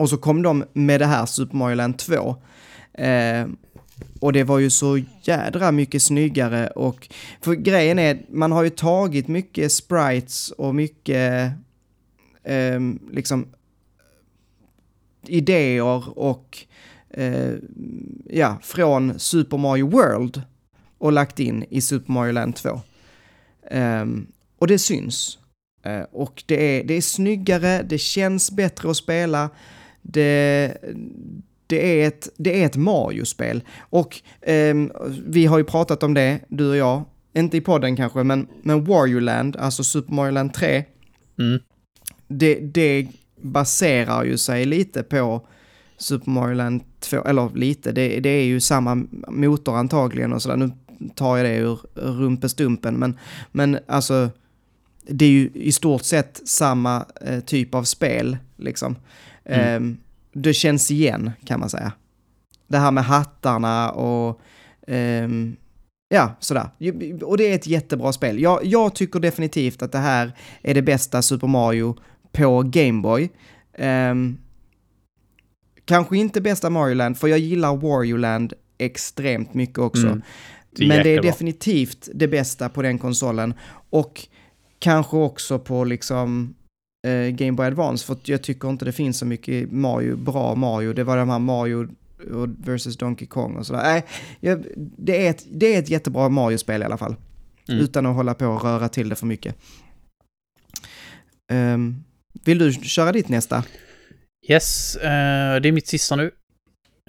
Och så kom de med det här Super Mario Land 2. Eh, och det var ju så jädra mycket snyggare och för grejen är, man har ju tagit mycket sprites och mycket eh, liksom idéer och eh, ja, från Super Mario World och lagt in i Super Mario Land 2. Eh, och det syns. Eh, och det är, det är snyggare, det känns bättre att spela. Det, det är ett, det är ett Mario-spel. Och um, vi har ju pratat om det, du och jag. Inte i podden kanske, men, men Wario Land, alltså Super Mario Land 3. Mm. Det, det baserar ju sig lite på Super Mario Land 2, eller lite, det, det är ju samma motor antagligen och sådär. Nu tar jag det ur rumpestumpen, men, men alltså det är ju i stort sett samma eh, typ av spel, liksom. Mm. Eh, det känns igen, kan man säga. Det här med hattarna och eh, ja, sådär. Och det är ett jättebra spel. Jag, jag tycker definitivt att det här är det bästa Super Mario på Gameboy. Um, kanske inte bästa Mario Land, för jag gillar Wario Land extremt mycket också. Mm. Det Men det är definitivt det bästa på den konsolen. Och kanske också på liksom eh, Game Boy Advance, för jag tycker inte det finns så mycket Mario, bra Mario. Det var de här Mario versus Donkey Kong och sådär. Nej, jag, det, är ett, det är ett jättebra Mario-spel i alla fall. Mm. Utan att hålla på och röra till det för mycket. Um, vill du köra ditt nästa? Yes, uh, det är mitt sista nu.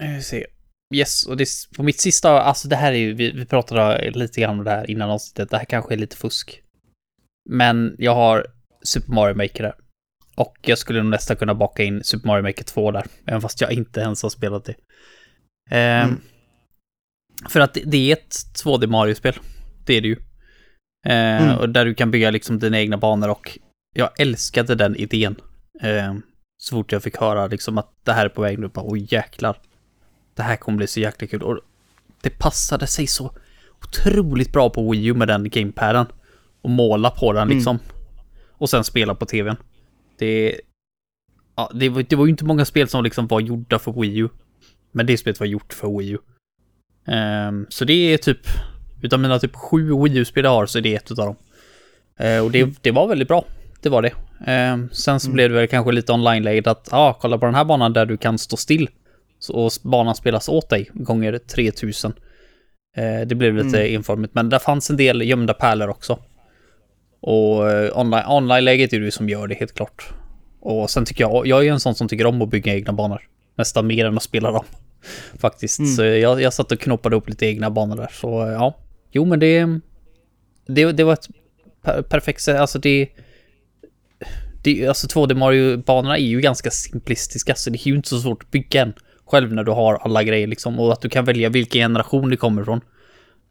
Uh, se. Yes, och det är på mitt sista, alltså det här är ju, vi, vi pratade lite grann om det här innan avsnittet, det här kanske är lite fusk. Men jag har Super Mario Maker där. Och jag skulle nog nästan kunna baka in Super Mario Maker 2 där, även fast jag inte ens har spelat det. Uh, mm. För att det, är ett 2D Mario-spel. Det är det ju. Uh, mm. Och där du kan bygga liksom dina egna banor och jag älskade den idén. Eh, så fort jag fick höra liksom att det här är på väg nu, bara oj jäklar. Det här kommer bli så jäkla kul. Och det passade sig så otroligt bra på Wii U med den gamepaden. Och måla på den mm. liksom. Mm. Och sen spela på tvn. Det, ja, det, var, det var ju inte många spel som liksom var gjorda för Wii U. Men det spelet var gjort för Wii U. Um, så det är typ, utav mina typ sju Wii U-spel jag har så är det ett utav dem. Uh, och det, mm. det var väldigt bra det var det. Eh, sen så mm. blev det väl kanske lite online-läget att, ja, ah, kolla på den här banan där du kan stå still. Så, och banan spelas åt dig gånger 3000. Eh, det blev lite mm. informigt, men där fanns en del gömda pärlor också. Och eh, online, online-läget är det som gör det helt klart. Och sen tycker jag, jag är en sån som tycker om att bygga egna banor. nästan mer än att spela dem. Faktiskt. Mm. Så jag, jag satt och knoppade upp lite egna banor där. Så ja. Jo, men det... Det, det var ett per perfekt sätt. Alltså det... det alltså 2D Mario-banorna är ju ganska simplistiska, så det är ju inte så svårt att bygga en själv när du har alla grejer liksom. Och att du kan välja vilken generation det kommer ifrån.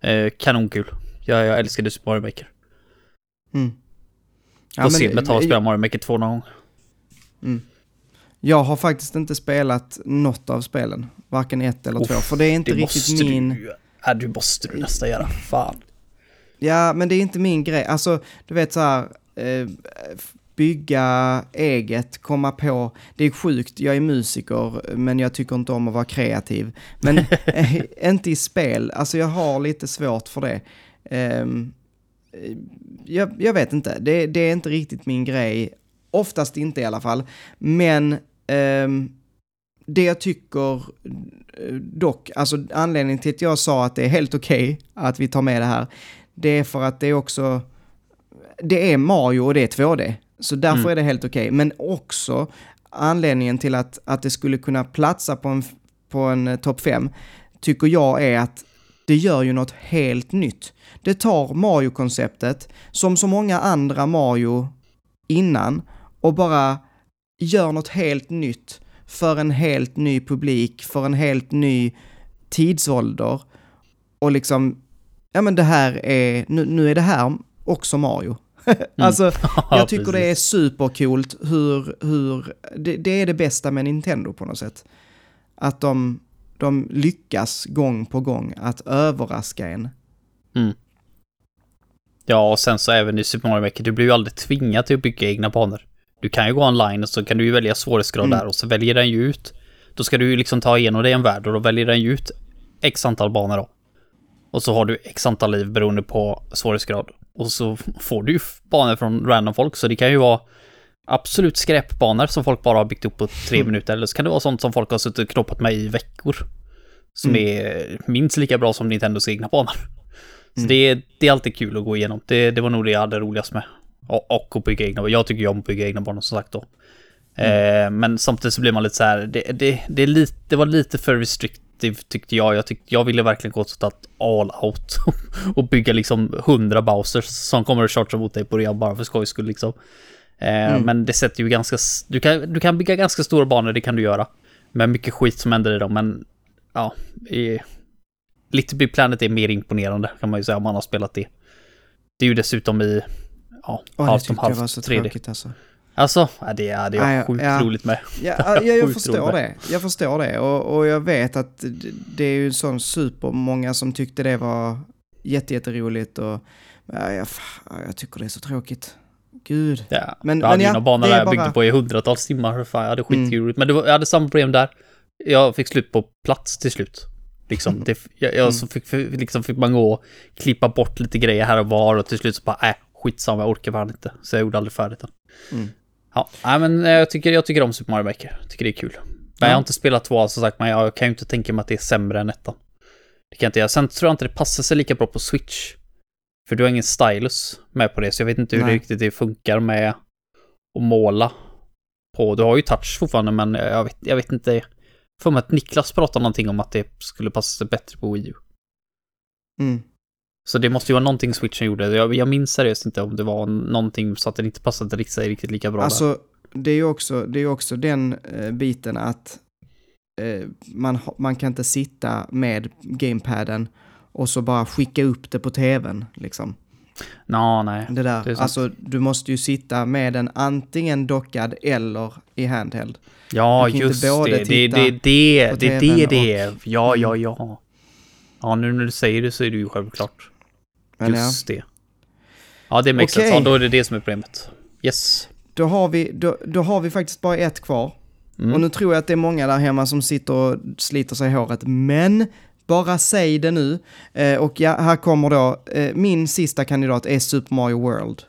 Eh, kanonkul. Jag, jag älskade Super Mario Maker. Mm. Ja, Får se och spelar Mario Maker 2 någon gång. Mm. Jag har faktiskt inte spelat något av spelen. Varken ett eller oh, två. För det är inte det riktigt min... Du, ja, du måste du nästan göra. Fan. Ja, men det är inte min grej. Alltså, du vet så här... Eh, bygga eget, komma på. Det är sjukt, jag är musiker, men jag tycker inte om att vara kreativ. Men eh, inte i spel. Alltså jag har lite svårt för det. Eh, jag, jag, vet inte, det, det, är inte riktigt min grej. Oftast inte i alla fall. Men eh, det jag tycker eh, dock, alltså anledningen till att jag sa att det är helt okej okay att vi tar med det här, det är för att det är också, det är Mario och det är 2D. Så därför mm. är det helt okej. Okay. Men också anledningen till att, att det skulle kunna platsa på en, på en eh, topp 5, tycker jag är att det gör ju något helt nytt. Det tar Mario-konceptet, som så många andra Mario innan, och bara gör något helt nytt för en helt ny publik, för en helt ny tidsålder. Och liksom, ja men det här är, nu, nu är det här också Mario. Mm. alltså, jag tycker det är supercoolt hur, hur det, det, är det bästa med Nintendo på något sätt. Att de, de lyckas gång på gång att överraska en. Mm. Ja, och sen så även i Super Mario Maker, du blir ju aldrig tvingad till att bygga egna banor. Du kan ju gå online och så kan du ju välja svårighetsgrad mm. där och så väljer den ju ut. Då ska du ju liksom ta igenom dig en värld och då väljer den ju ut x antal banor då. Och så har du x antal liv beroende på svårighetsgrad. Och så får du ju banor från random folk, så det kan ju vara absolut skräpbanor som folk bara har byggt upp på tre mm. minuter. Eller så kan det vara sånt som folk har suttit och knoppat med i veckor. Som mm. är minst lika bra som Nintendos egna banor. Så mm. det, är, det är alltid kul att gå igenom. Det, det var nog det jag hade roligast med. Och, och att bygga egna. Jag tycker ju om att bygga egna banor som sagt då. Mm. Eh, men samtidigt så blir man lite så här, det, det, det, är lite, det var lite för restrict effektiv tyckte jag. Jag, tyckte, jag ville verkligen gå att all out och bygga liksom hundra Bowsers som kommer att chargea mot dig på real bara för skojs skull liksom. Eh, mm. Men det sätter ju ganska, du kan, du kan bygga ganska stora banor, det kan du göra. Med mycket skit som händer i dem, men ja, i, Little Big Planet är mer imponerande kan man ju säga om man har spelat det. Det är ju dessutom i, ja, oh, halvt om halvt 3D. Tråkigt, alltså. Alltså, det är, det är ja, sjukt ja, roligt med. Ja, ja jag förstår det. Jag förstår det. Och, och jag vet att det är ju sån supermånga som tyckte det var jätteroligt och ja, jag, jag tycker det är så tråkigt. Gud. Ja, men, men ja, banor där jag bara... byggde på i hundratals timmar. Fan, jag hade skitkul. Mm. Men det var, jag hade samma problem där. Jag fick slut på plats till slut. Liksom, det, jag, jag mm. så fick, liksom fick man gå och klippa bort lite grejer här och var och till slut så bara, äh, skitsamma, jag orkar fan inte. Så jag gjorde aldrig färdigt den. Mm. Ja, men eh, jag tycker, jag tycker om Super Mario Maker. Jag tycker det är kul. Men ja. jag har inte spelat två som sagt, men jag kan ju inte tänka mig att det är sämre än ettan. Det kan jag inte göra. Sen tror jag inte det passar sig lika bra på Switch. För du har ingen stylus med på det, så jag vet inte hur Nej. det riktigt det funkar med att måla på. Du har ju touch fortfarande, men jag vet, jag vet inte. För mig att Niklas pratade någonting om att det skulle passa sig bättre på Wii U. Mm. Så det måste ju vara någonting switchen gjorde. Jag, jag minns seriöst inte om det var någonting så att den inte passade riktigt, riktigt lika bra. Alltså, där. det är ju också, det är också den eh, biten att eh, man, man kan inte sitta med gamepaden och så bara skicka upp det på tvn liksom. No, nej. Det där, det alltså du måste ju sitta med den antingen dockad eller i handheld. Ja, just det. Det, det, det, det, det, det, det, ja, ja, ja. Ja, nu när du säger det så är det ju självklart. Men Just ja. det. Ja, det makes okay. sense. Ja, då är det det som är problemet. Yes. Då har vi, då, då har vi faktiskt bara ett kvar. Mm. Och nu tror jag att det är många där hemma som sitter och sliter sig i håret. Men bara säg det nu. Eh, och ja, här kommer då, eh, min sista kandidat är Super Mario World.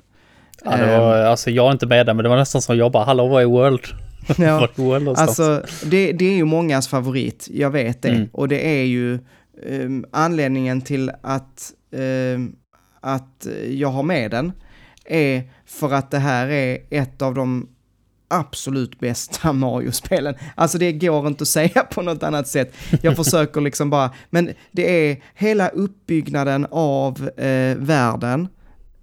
Ja, det var, eh, alltså jag är inte med där, men det var nästan som jag bara, hallå vad är World? Ja, alltså det, det är ju mångas favorit, jag vet det. Mm. Och det är ju um, anledningen till att um, att jag har med den är för att det här är ett av de absolut bästa Mario-spelen. Alltså det går inte att säga på något annat sätt. Jag försöker liksom bara, men det är hela uppbyggnaden av eh, världen,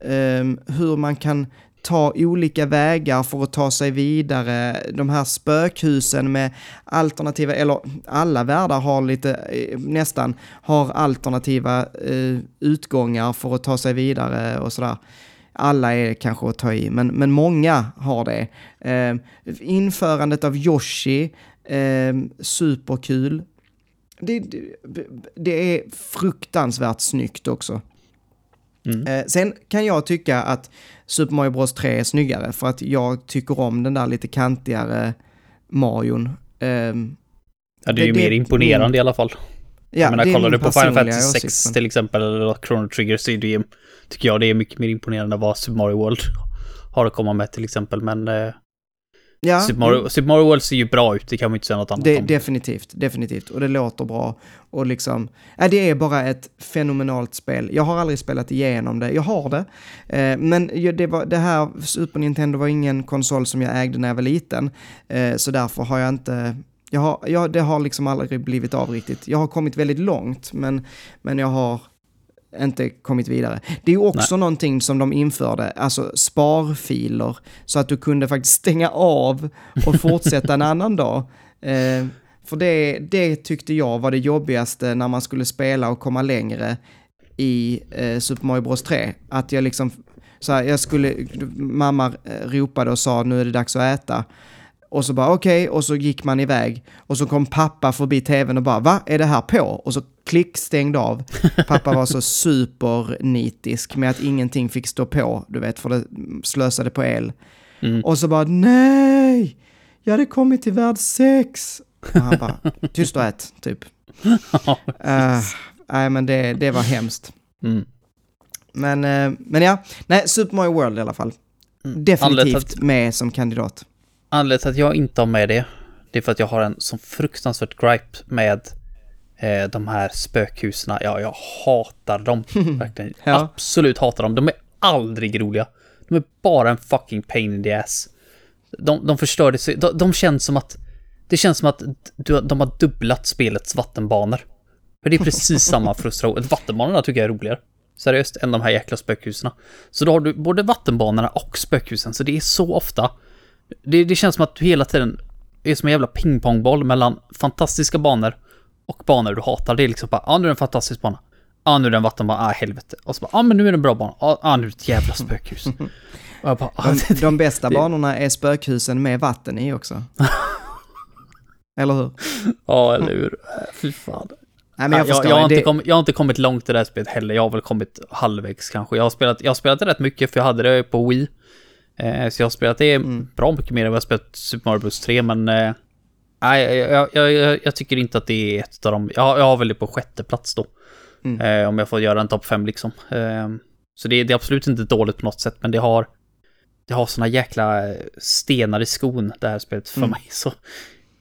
eh, hur man kan ta olika vägar för att ta sig vidare. De här spökhusen med alternativa, eller alla världar har lite, eh, nästan, har alternativa eh, utgångar för att ta sig vidare och sådär. Alla är kanske att ta i, men, men många har det. Eh, införandet av Yoshi, eh, superkul. Det, det, det är fruktansvärt snyggt också. Mm. Eh, sen kan jag tycka att Super Mario Bros 3 är snyggare för att jag tycker om den där lite kantigare Marion. Eh, ja, det är det, ju mer imponerande min, i alla fall. Ja, jag menar, det kollar du på Final Fantasy 6 åsikt, men... till exempel, eller Chrono Trigger, så är det, tycker jag det är mycket mer imponerande vad Super Mario World har att komma med till exempel, men eh, Ja. Super, Mario, Super Mario World ser ju bra ut, det kan man inte säga något annat det, om. Definitivt, definitivt. Och det låter bra. Och liksom, äh, det är bara ett fenomenalt spel. Jag har aldrig spelat igenom det, jag har det. Eh, men det, var, det här, Super Nintendo var ingen konsol som jag ägde när jag var liten. Eh, så därför har jag inte jag har, jag, det har liksom aldrig blivit av riktigt. Jag har kommit väldigt långt, men, men jag har inte kommit vidare. Det är ju också Nej. någonting som de införde, alltså sparfiler, så att du kunde faktiskt stänga av och fortsätta en annan dag. Eh, för det, det tyckte jag var det jobbigaste när man skulle spela och komma längre i eh, Super Mario Bros 3. Att jag liksom, så här, jag skulle, mamma eh, ropade och sa nu är det dags att äta. Och så bara okej, okay, och så gick man iväg. Och så kom pappa förbi tvn och bara va, är det här på? Och så klick stängde av. Pappa var så supernitisk med att ingenting fick stå på, du vet, för det slösade på el. Mm. Och så bara nej, jag hade kommit till värld 6. Och han bara, tyst och ät, typ. uh, nej, men det, det var hemskt. Mm. Men, uh, men ja, nej, Super Mario World i alla fall. Mm. Definitivt med som kandidat. Anledningen till att jag inte har med det, det är för att jag har en sån fruktansvärt gripe med eh, de här spökhusen. Ja, jag hatar dem. Verkligen. ja. Absolut hatar dem. De är aldrig roliga. De är bara en fucking pain in the ass. De, de förstör det. De, de känns som att... Det känns som att du, de har dubblat spelets vattenbanor. För det är precis samma frustration. Vattenbanorna tycker jag är roligare. Seriöst, än de här jäkla spökhusen. Så då har du både vattenbanorna och spökhusen, så det är så ofta det, det känns som att du hela tiden är som en jävla pingpongboll mellan fantastiska banor och banor du hatar. Det är liksom bara, ja ah, nu är det en fantastisk bana. Ja ah, nu är det en vattenbana, ah helvete. Och så bara, ja ah, men nu är det en bra bana. Ja ah, nu är det ett jävla spökhus. bara, ah, de, de bästa banorna är spökhusen med vatten i också. eller hur? Ja, eller hur. Fy fan. Nej, men jag, jag, jag, har inte kommit, jag har inte kommit långt i det här spelet heller. Jag har väl kommit halvvägs kanske. Jag har spelat, jag har spelat det rätt mycket för jag hade det på Wii. Eh, så jag har spelat det mm. bra mycket mer än vad jag spelat Super Mario Bros 3, men... Eh, nej, jag, jag, jag, jag, tycker inte att det är ett av dem. Jag, jag har väl det på sjätte plats då. Mm. Eh, om jag får göra en topp fem liksom. Eh, så det, det, är absolut inte dåligt på något sätt, men det har... Det har såna jäkla stenar i skon, det här spelet, för mm. mig. Så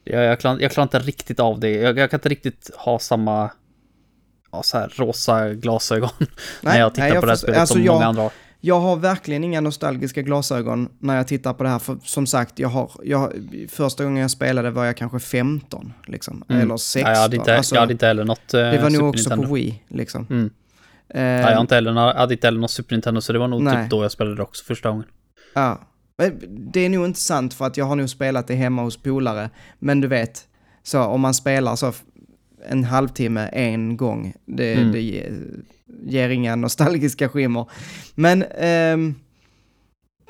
jag, klarar, jag klarar inte riktigt av det. Jag, kan inte riktigt ha samma... Ja, så här rosa glasögon nej, när jag tittar nej, på det här spelet alltså som många andra har jag har verkligen inga nostalgiska glasögon när jag tittar på det här. För som sagt, jag har, jag, första gången jag spelade var jag kanske 15, liksom. Mm. Eller 16. Ja, jag, hade inte, alltså, jag hade inte heller något uh, Det var nog också Nintendo. på Wii, liksom. Mm. Uh, ja, jag hade heller, hade inte heller något Super Nintendo, så det var nog typ nej. typ då jag spelade det också första gången. Ja. Det är nog inte sant för att jag har nog spelat det hemma hos polare. Men du vet, så om man spelar så en halvtimme en gång, det, mm. det ger inga nostalgiska skimmer. Men eh,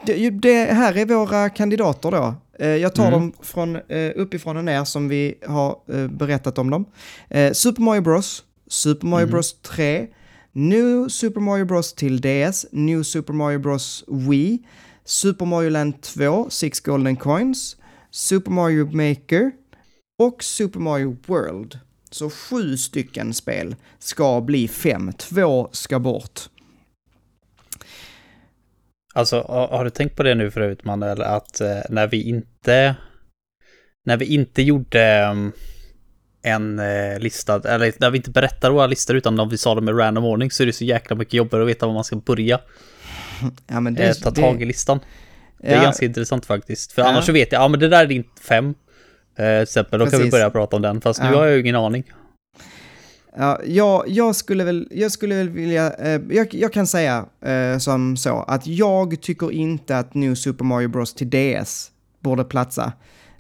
det, det, här är våra kandidater då. Eh, jag tar mm. dem från eh, uppifrån och ner som vi har eh, berättat om dem. Eh, Super Mario Bros, Super Mario mm. Bros 3, New Super Mario Bros till DS, New Super Mario Bros Wii, Super Mario Land 2, Six Golden Coins, Super Mario Maker och Super Mario World. Så sju stycken spel ska bli fem, två ska bort. Alltså, har du tänkt på det nu förut, Manuel, att eh, när vi inte... När vi inte gjorde mm, en eh, lista, eller när vi inte berättar våra listor utan om vi sa dem i random ordning så är det så jäkla mycket jobbigare att veta var man ska börja. Ja, men det, eh, ta tag i listan. Det är Ja. ganska intressant faktiskt. För Ja. annars så vet jag, ja men det där är din fem. Eh, exempel, då kan vi Precis. börja prata om den. Fast nu Ja. har jag ju ingen aning. Ja, jag, jag, skulle väl, jag skulle väl vilja, eh, jag, jag kan säga eh, som så att jag tycker inte att New Super Mario Bros till DS borde platsa.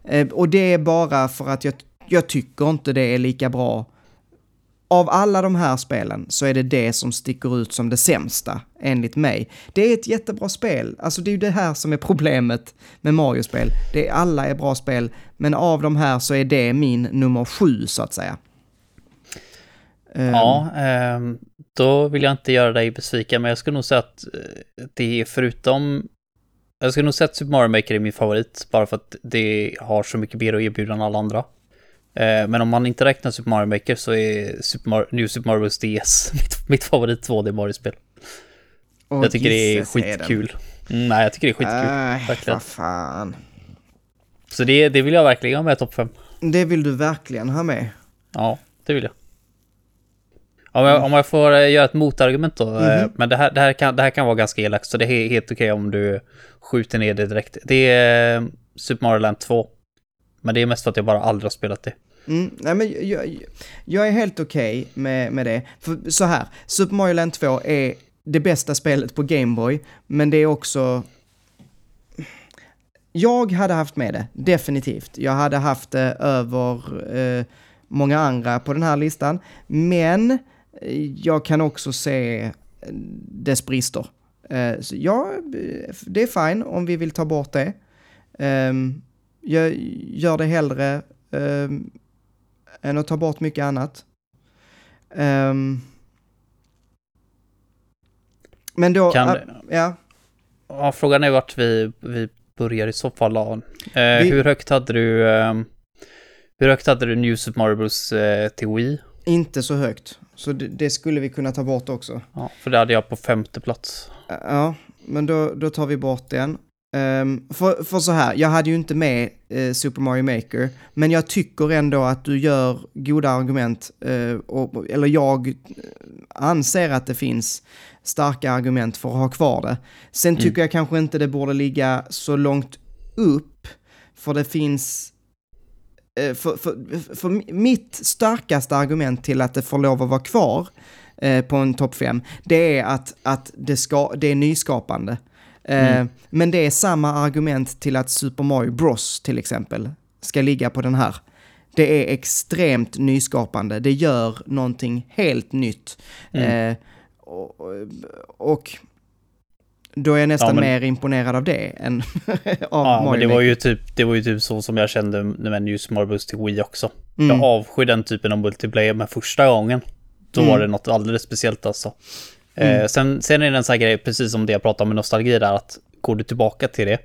Eh, och det är bara för att jag, jag tycker inte det är lika bra. Av alla de här spelen så är det det som sticker ut som det sämsta, enligt mig. Det är ett jättebra spel, alltså det är ju det här som är problemet med Mario-spel. Det är, alla är bra spel, men av de här så är det min nummer sju, så att säga. Ehm. Ja, ehm, då vill jag inte göra dig besviken, men jag skulle nog säga att eh, det är förutom... Jag skulle nog säga att Super Mario Maker är min favorit, bara för att det har så mycket mer att erbjuda än alla andra. Eh, Men om man inte räknar Super Mario Maker så är Super Mario, New Super Mario Bros. DS mitt, mitt favorit 2D Mario-spel. och Jag tycker det är skitkul. Mm, nej, jag tycker det är skitkul. Äh, verkligen. vad fan. Så det, det vill jag verkligen ha med i topp 5. Det vill du verkligen ha med. Ja, det vill jag. Om jag, om jag får eh, göra ett motargument då, Mhm. men det här, det, här kan, det här kan vara ganska elakt, så det är helt okej om du skjuter ner det direkt. Det är Super Mario Land 2. Men det är mest för att jag bara aldrig har spelat det. Mm, nej men jag, jag, är helt okej med, med det. För så här, Super Mario Land 2 är det bästa spelet på Game Boy, men det är också... Jag hade haft med det, definitivt. Jag hade haft det över eh, många andra på den här listan, men eh, jag kan också se dess brister. Eh, så ja, det är fine om vi vill ta bort det. Eh, jag gör det hellre ehm, än att ta bort mycket annat. Ehm, men då... Kan- ah, ja, Ja, frågan är vart vi, vi börjar i så fall. Eh, Vi- Hur högt hade du... Eh, hur högt hade du New Super Mario Bros. Eh, till Wii? inte så högt. Så det, det skulle vi kunna ta bort också. Ja, för det hade jag på femte plats. Ja, men då, då tar vi bort den. Ehm, för, för så här, jag hade ju inte med eh, Super Mario Maker, men jag tycker ändå att du gör goda argument, eh, och, eller jag eh, anser att det finns starka argument för att ha kvar det. Sen Mm. tycker jag kanske inte det borde ligga så långt upp, för det finns... eh, För, för, för mitt starkaste argument till att det får lov att vara kvar eh, på en topp 5, det är att, att det, ska, det är nyskapande. Eh, Mm. Men det är samma argument till att Super Mario Bros till exempel ska ligga på den här. Det är extremt nyskapande, det gör någonting helt nytt. Mm. Eh, och, och då är jag nästan Ja, men- mer imponerad av det än av Ja, Mario men det var, ju typ, det var ju typ så som jag kände med New Super Mario Bros. till Wii också. Mm. Jag avskyr den typen av multiplayer, men första gången då Mm. var det något alldeles speciellt alltså. Eh, Mm. sen, sen är det en sån här grej, precis som det jag pratade om med nostalgi där, att går du tillbaka till det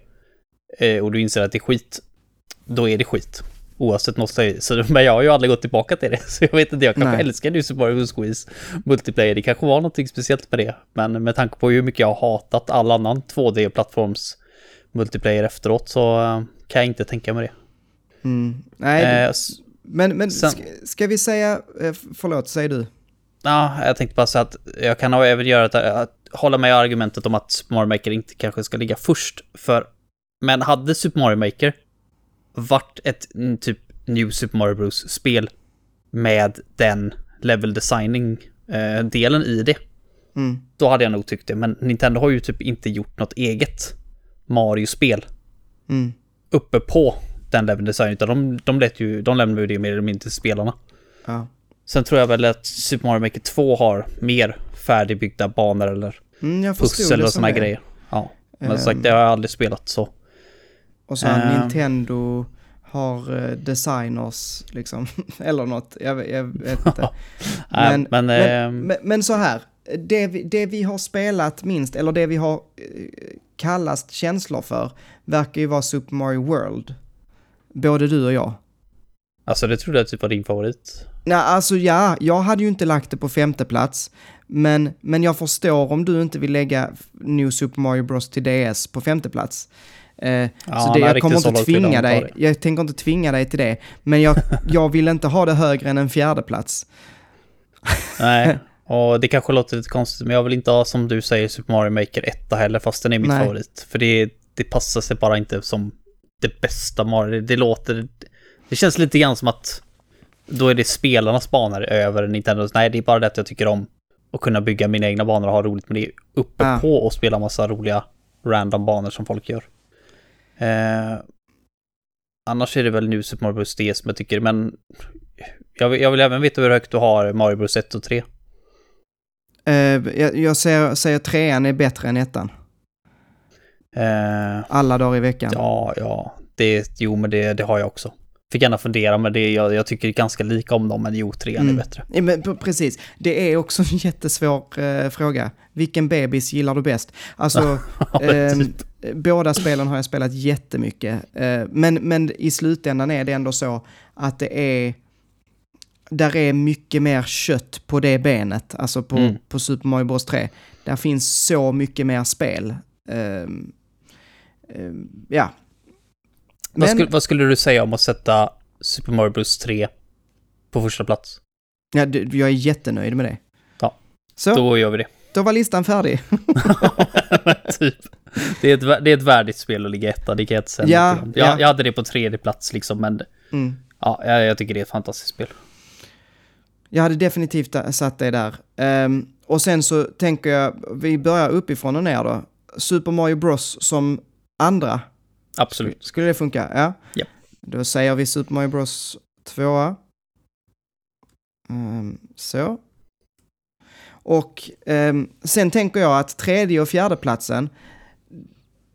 eh, och du inser att det är skit, då är det skit. Oavsett nostalgi. Så, men jag har ju aldrig gått tillbaka till det, så jag vet inte, jag kanske Nej. älskar New Super Mario. Squeeze multiplayer. Det kanske var något speciellt med det, men med tanke på hur mycket jag har hatat all annan 2D-plattforms multiplayer efteråt så eh, kan jag inte tänka mig det. Mm. Nej, Eh, men, men sen- ska, ska vi säga, eh, förlåt, säg du. Ja, jag tänkte bara säga att jag kan även göra att, att hålla med argumentet om att Super Mario Maker inte kanske ska ligga först. För, men hade Super Mario Maker varit ett typ New Super Mario Bros. spel med den level designing eh, delen i det, Mm. då hade jag nog tyckt det. Men Nintendo har ju typ inte gjort något eget Mario-spel Mm. uppe på den level design, utan de, de, lät ju, de lämnade ju det mer eller mindre till spelarna. Ja. Sen tror jag väl att Super Mario Maker 2 har mer färdigbyggda banor eller Mm, pussel och det. grejer. Ja, men Ehm. som sagt det har jag aldrig spelat så. Och så Ehm. Nintendo har eh, designers, liksom, eller något, jag, vet- jag vet inte. Men- men, Men, ehm, men, men så här, det vi, det vi har spelat minst, eller det vi har eh, kallast känslor för, verkar ju vara Super Mario World. Både du och jag. alltså det trodde jag typ var din favorit. Nej, alltså ja, jag hade ju inte lagt det på femte plats. Men, men jag förstår om du inte vill lägga New Super Mario Bros till DS på femte plats. Eh, Ja, så det, nej, jag kommer inte tvinga dig, jag tänker inte tvinga dig till det. Men jag, jag vill inte ha det högre än en fjärde plats. Nej, och det kanske låter lite konstigt, men jag vill inte ha som du säger Super Mario Maker 1 heller, fast den är mitt Nej. favorit. För det det passar sig bara inte som det bästa Mario. Det, det låter... Det känns lite grann som att då är det spelarnas banor över Nintendo. Nej, det är bara det att jag tycker om att kunna bygga mina egna banor och ha roligt med det uppe Ah. på och spela massa roliga random banor som folk gör. Eh, annars är det väl nu Super Mario Bros. DS som jag tycker, men jag vill, jag vill även veta hur högt du har Mario Bros 1 och 3. Eh, jag jag säger, säger trean är bättre än ettan. Eh, Alla dagar i veckan. ja, ja, det, jo men det, det har jag också. Fick gärna fundera, men det, jag, jag tycker ganska lika om dem, men jo, trean Mm. är bättre. Ja, men, precis, det är också en jättesvår eh, fråga. Vilken bebis gillar du bäst? Alltså, typ. båda spelen har jag spelat jättemycket. Eh, men, men i slutändan är det ändå så att det är... Där är mycket mer kött på det benet, alltså på, Mm. på Super Mario Bros 3. Där finns så mycket mer spel. Ehm, ehm, ja. Vad, Men, skulle, vad skulle du säga om att sätta Super Mario Bros 3 på första plats? ja, du- jag är jättenöjd med det. Ja. Så, då, Då gör vi det. var listan färdig. typ. Det är, ett, det är ett värdigt spel att ligga etta, det kan jag inte säga Ja, jag, ja. jag hade det på tredje plats liksom, men Mm. ja, jag, jag tycker det är ett fantastiskt spel. Jag hade definitivt satt det där. Ehm, och sen så tänker jag, vi börjar uppifrån och ner då. Super Mario Bros som andra. Absolut. Skulle det funka? Ja. Ja. Då säger vi Super Mario Bros 2. så. Och ehm, sen tänker jag att tredje och fjärde platsen,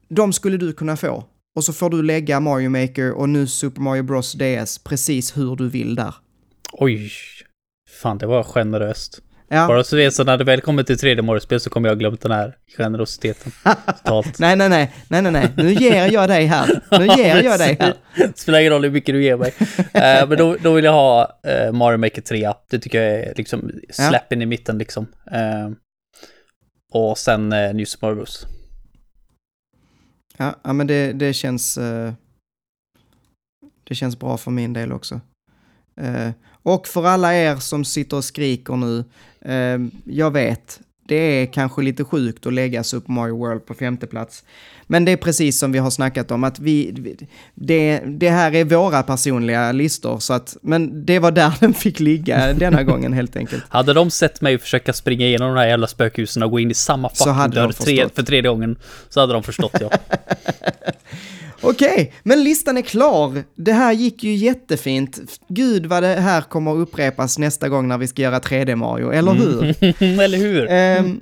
de skulle du kunna få. Och så får du lägga Mario Maker och nu Super Mario Bros DS precis hur du vill där. Oj. Fan, det var generöst. Ja. Bara så vet så när det väl kommer till tredje Mario-spel så kommer jag glömt den här generositeten totalt. Nej, nej, nej, nej, nej, nej, nu ger jag dig här. Nu ger jag dig här. Det spelar ingen roll hur mycket du ger mig. Eh, men då, då vill jag ha uh, Mario Maker 3. Det tycker jag är liksom släppen i mitten liksom. Eh, och sen uh, New Super Mario Bros. Ja, ja men det, det känns... det känns bra för min del också. Och för alla er som sitter och skriker nu, eh, jag vet, det är kanske lite sjukt att lägga Super Mario World på femte plats. Men det är precis som vi har snackat om, att vi, det, det här är våra personliga listor, så att, men det var där den fick ligga denna gången helt enkelt. Hade de sett mig försöka springa igenom de här jävla spökhusen och gå in i samma fucking dörr tre, för tredje gången så hade de förstått ja. Okej, men listan är klar. Det här gick ju jättefint. Gud vad det här kommer att upprepas nästa gång när vi ska göra 3D Mario, eller hur? Eller hur? Ehm,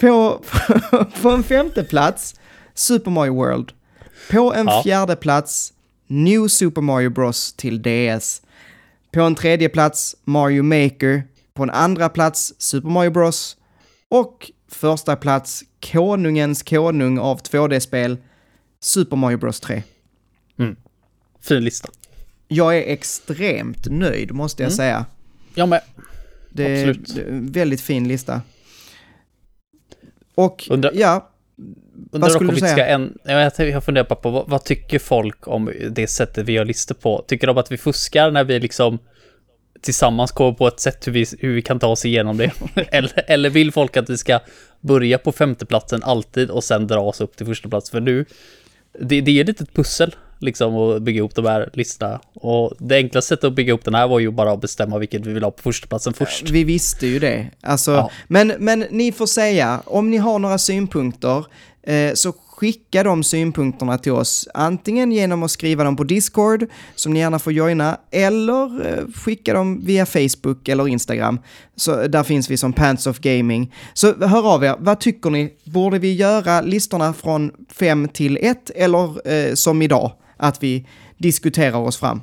på, på en femte plats, Super Mario World. På en Ja. fjärde plats, New Super Mario Bros till DS. På en tredje plats, Mario Maker. På en andra plats, Super Mario Bros. Och första plats, konungens konung av 2D-spel, Super Mario Bros 3. Fin lista. Jag är extremt nöjd, måste jag Mm. säga. Jag med. Det är, Absolut. är en väldigt fin lista. Och Undra- ja, Dock skulle du säga? en, ja, jag, funderar bara på vad, vad tycker folk om det sättet vi gör listor på? Tycker de att vi fuskar när vi liksom tillsammans kommer på ett sätt hur vi, hur vi kan ta oss igenom det? eller, eller vill folk att vi ska börja på femteplatsen alltid och sen dra oss upp till första plats? För nu, det, det är ett litet pussel liksom att bygga ihop de här listorna. Och det enklaste sättet att bygga ihop den här var ju bara att bestämma vilket vi vill ha på första platsen först. vi visste ju det. Alltså, Ja. men, men ni får säga, om ni har några synpunkter, Eh, så skicka de synpunkterna till oss. Antingen genom att skriva dem på Discord, som ni gärna får joina, eller eh, skicka dem via Facebook eller Instagram. Så där finns vi som Pants of Gaming. Så hör av er, vad tycker ni? Borde vi göra listorna från 5 till 1 eller eh, som idag, att vi diskuterar oss fram?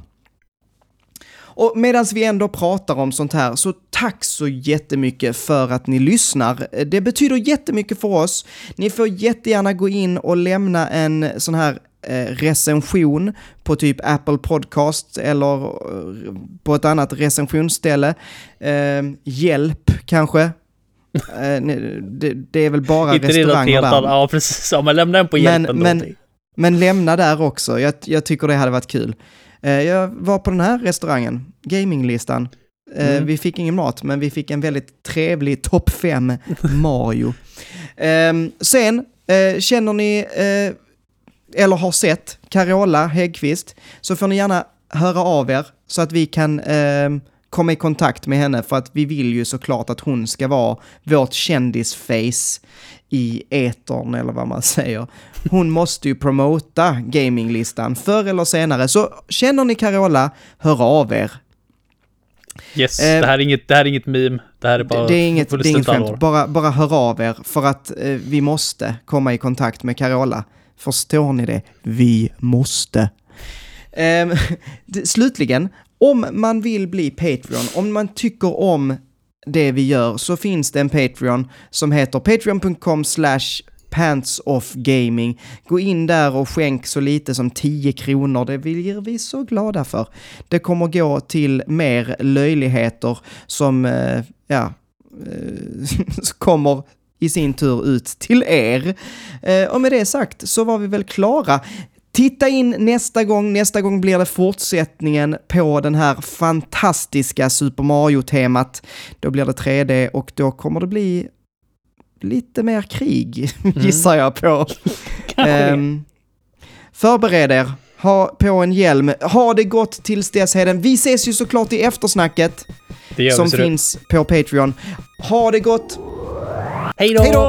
Och medan vi ändå pratar om sånt här, så tack så jättemycket för att ni lyssnar. Det betyder jättemycket för oss. Ni får jättegärna gå in och lämna en sån här eh, recension på typ Apple Podcast eller eh, på ett annat recensionsställe. Eh, hjälp kanske. Eh, det, det är väl bara Inte restauranger där. ja precis. Ja, men lämna den på Men- hjälpen men- då. Men lämna där också, jag, jag tycker det hade varit kul. Eh, jag var på den här restaurangen, gaminglistan. Eh, Mm. Vi fick ingen mat, men vi fick en väldigt trevlig topp 5 Mario. Ehm, sen, eh, känner ni, eller har sett Carola Häggkvist så får ni gärna höra av er så att vi kan eh, komma i kontakt med henne för att vi vill ju såklart att hon ska vara vårt kändisface i etern eller vad man säger. Hon måste ju promota gaminglistan förr eller senare. Så känner ni Carola, hör av er. Yes, Eh, det, här är inget, det här är inget meme. Det här är bara Det, är inget, det är inget skämt, bara, bara hör av er för att eh, vi måste komma i kontakt med Carola. Förstår ni det? Vi måste. Det- slutligen, om man vill bli Patreon, om man tycker om det vi gör så finns det en Patreon som heter patreon.com slash Pants-Off Gaming. Gå in där och skänk så lite som 10 kronor, det blir vi så glada för. Det kommer gå till mer löjligheter som, eh, ja, eh, kommer i sin tur ut till er. Eh, och med det sagt så var vi väl klara. Titta in nästa gång, nästa gång blir det fortsättningen på den här fantastiska Super Mario-temat. Då blir det 3D och då kommer det bli lite mer krig, gissar jag på. Ehm, förbered er, ha på en hjälm, ha det gott tills dess Heden. Vi ses ju såklart i eftersnacket Det som finns på Patreon. Ha det gott! Hej då!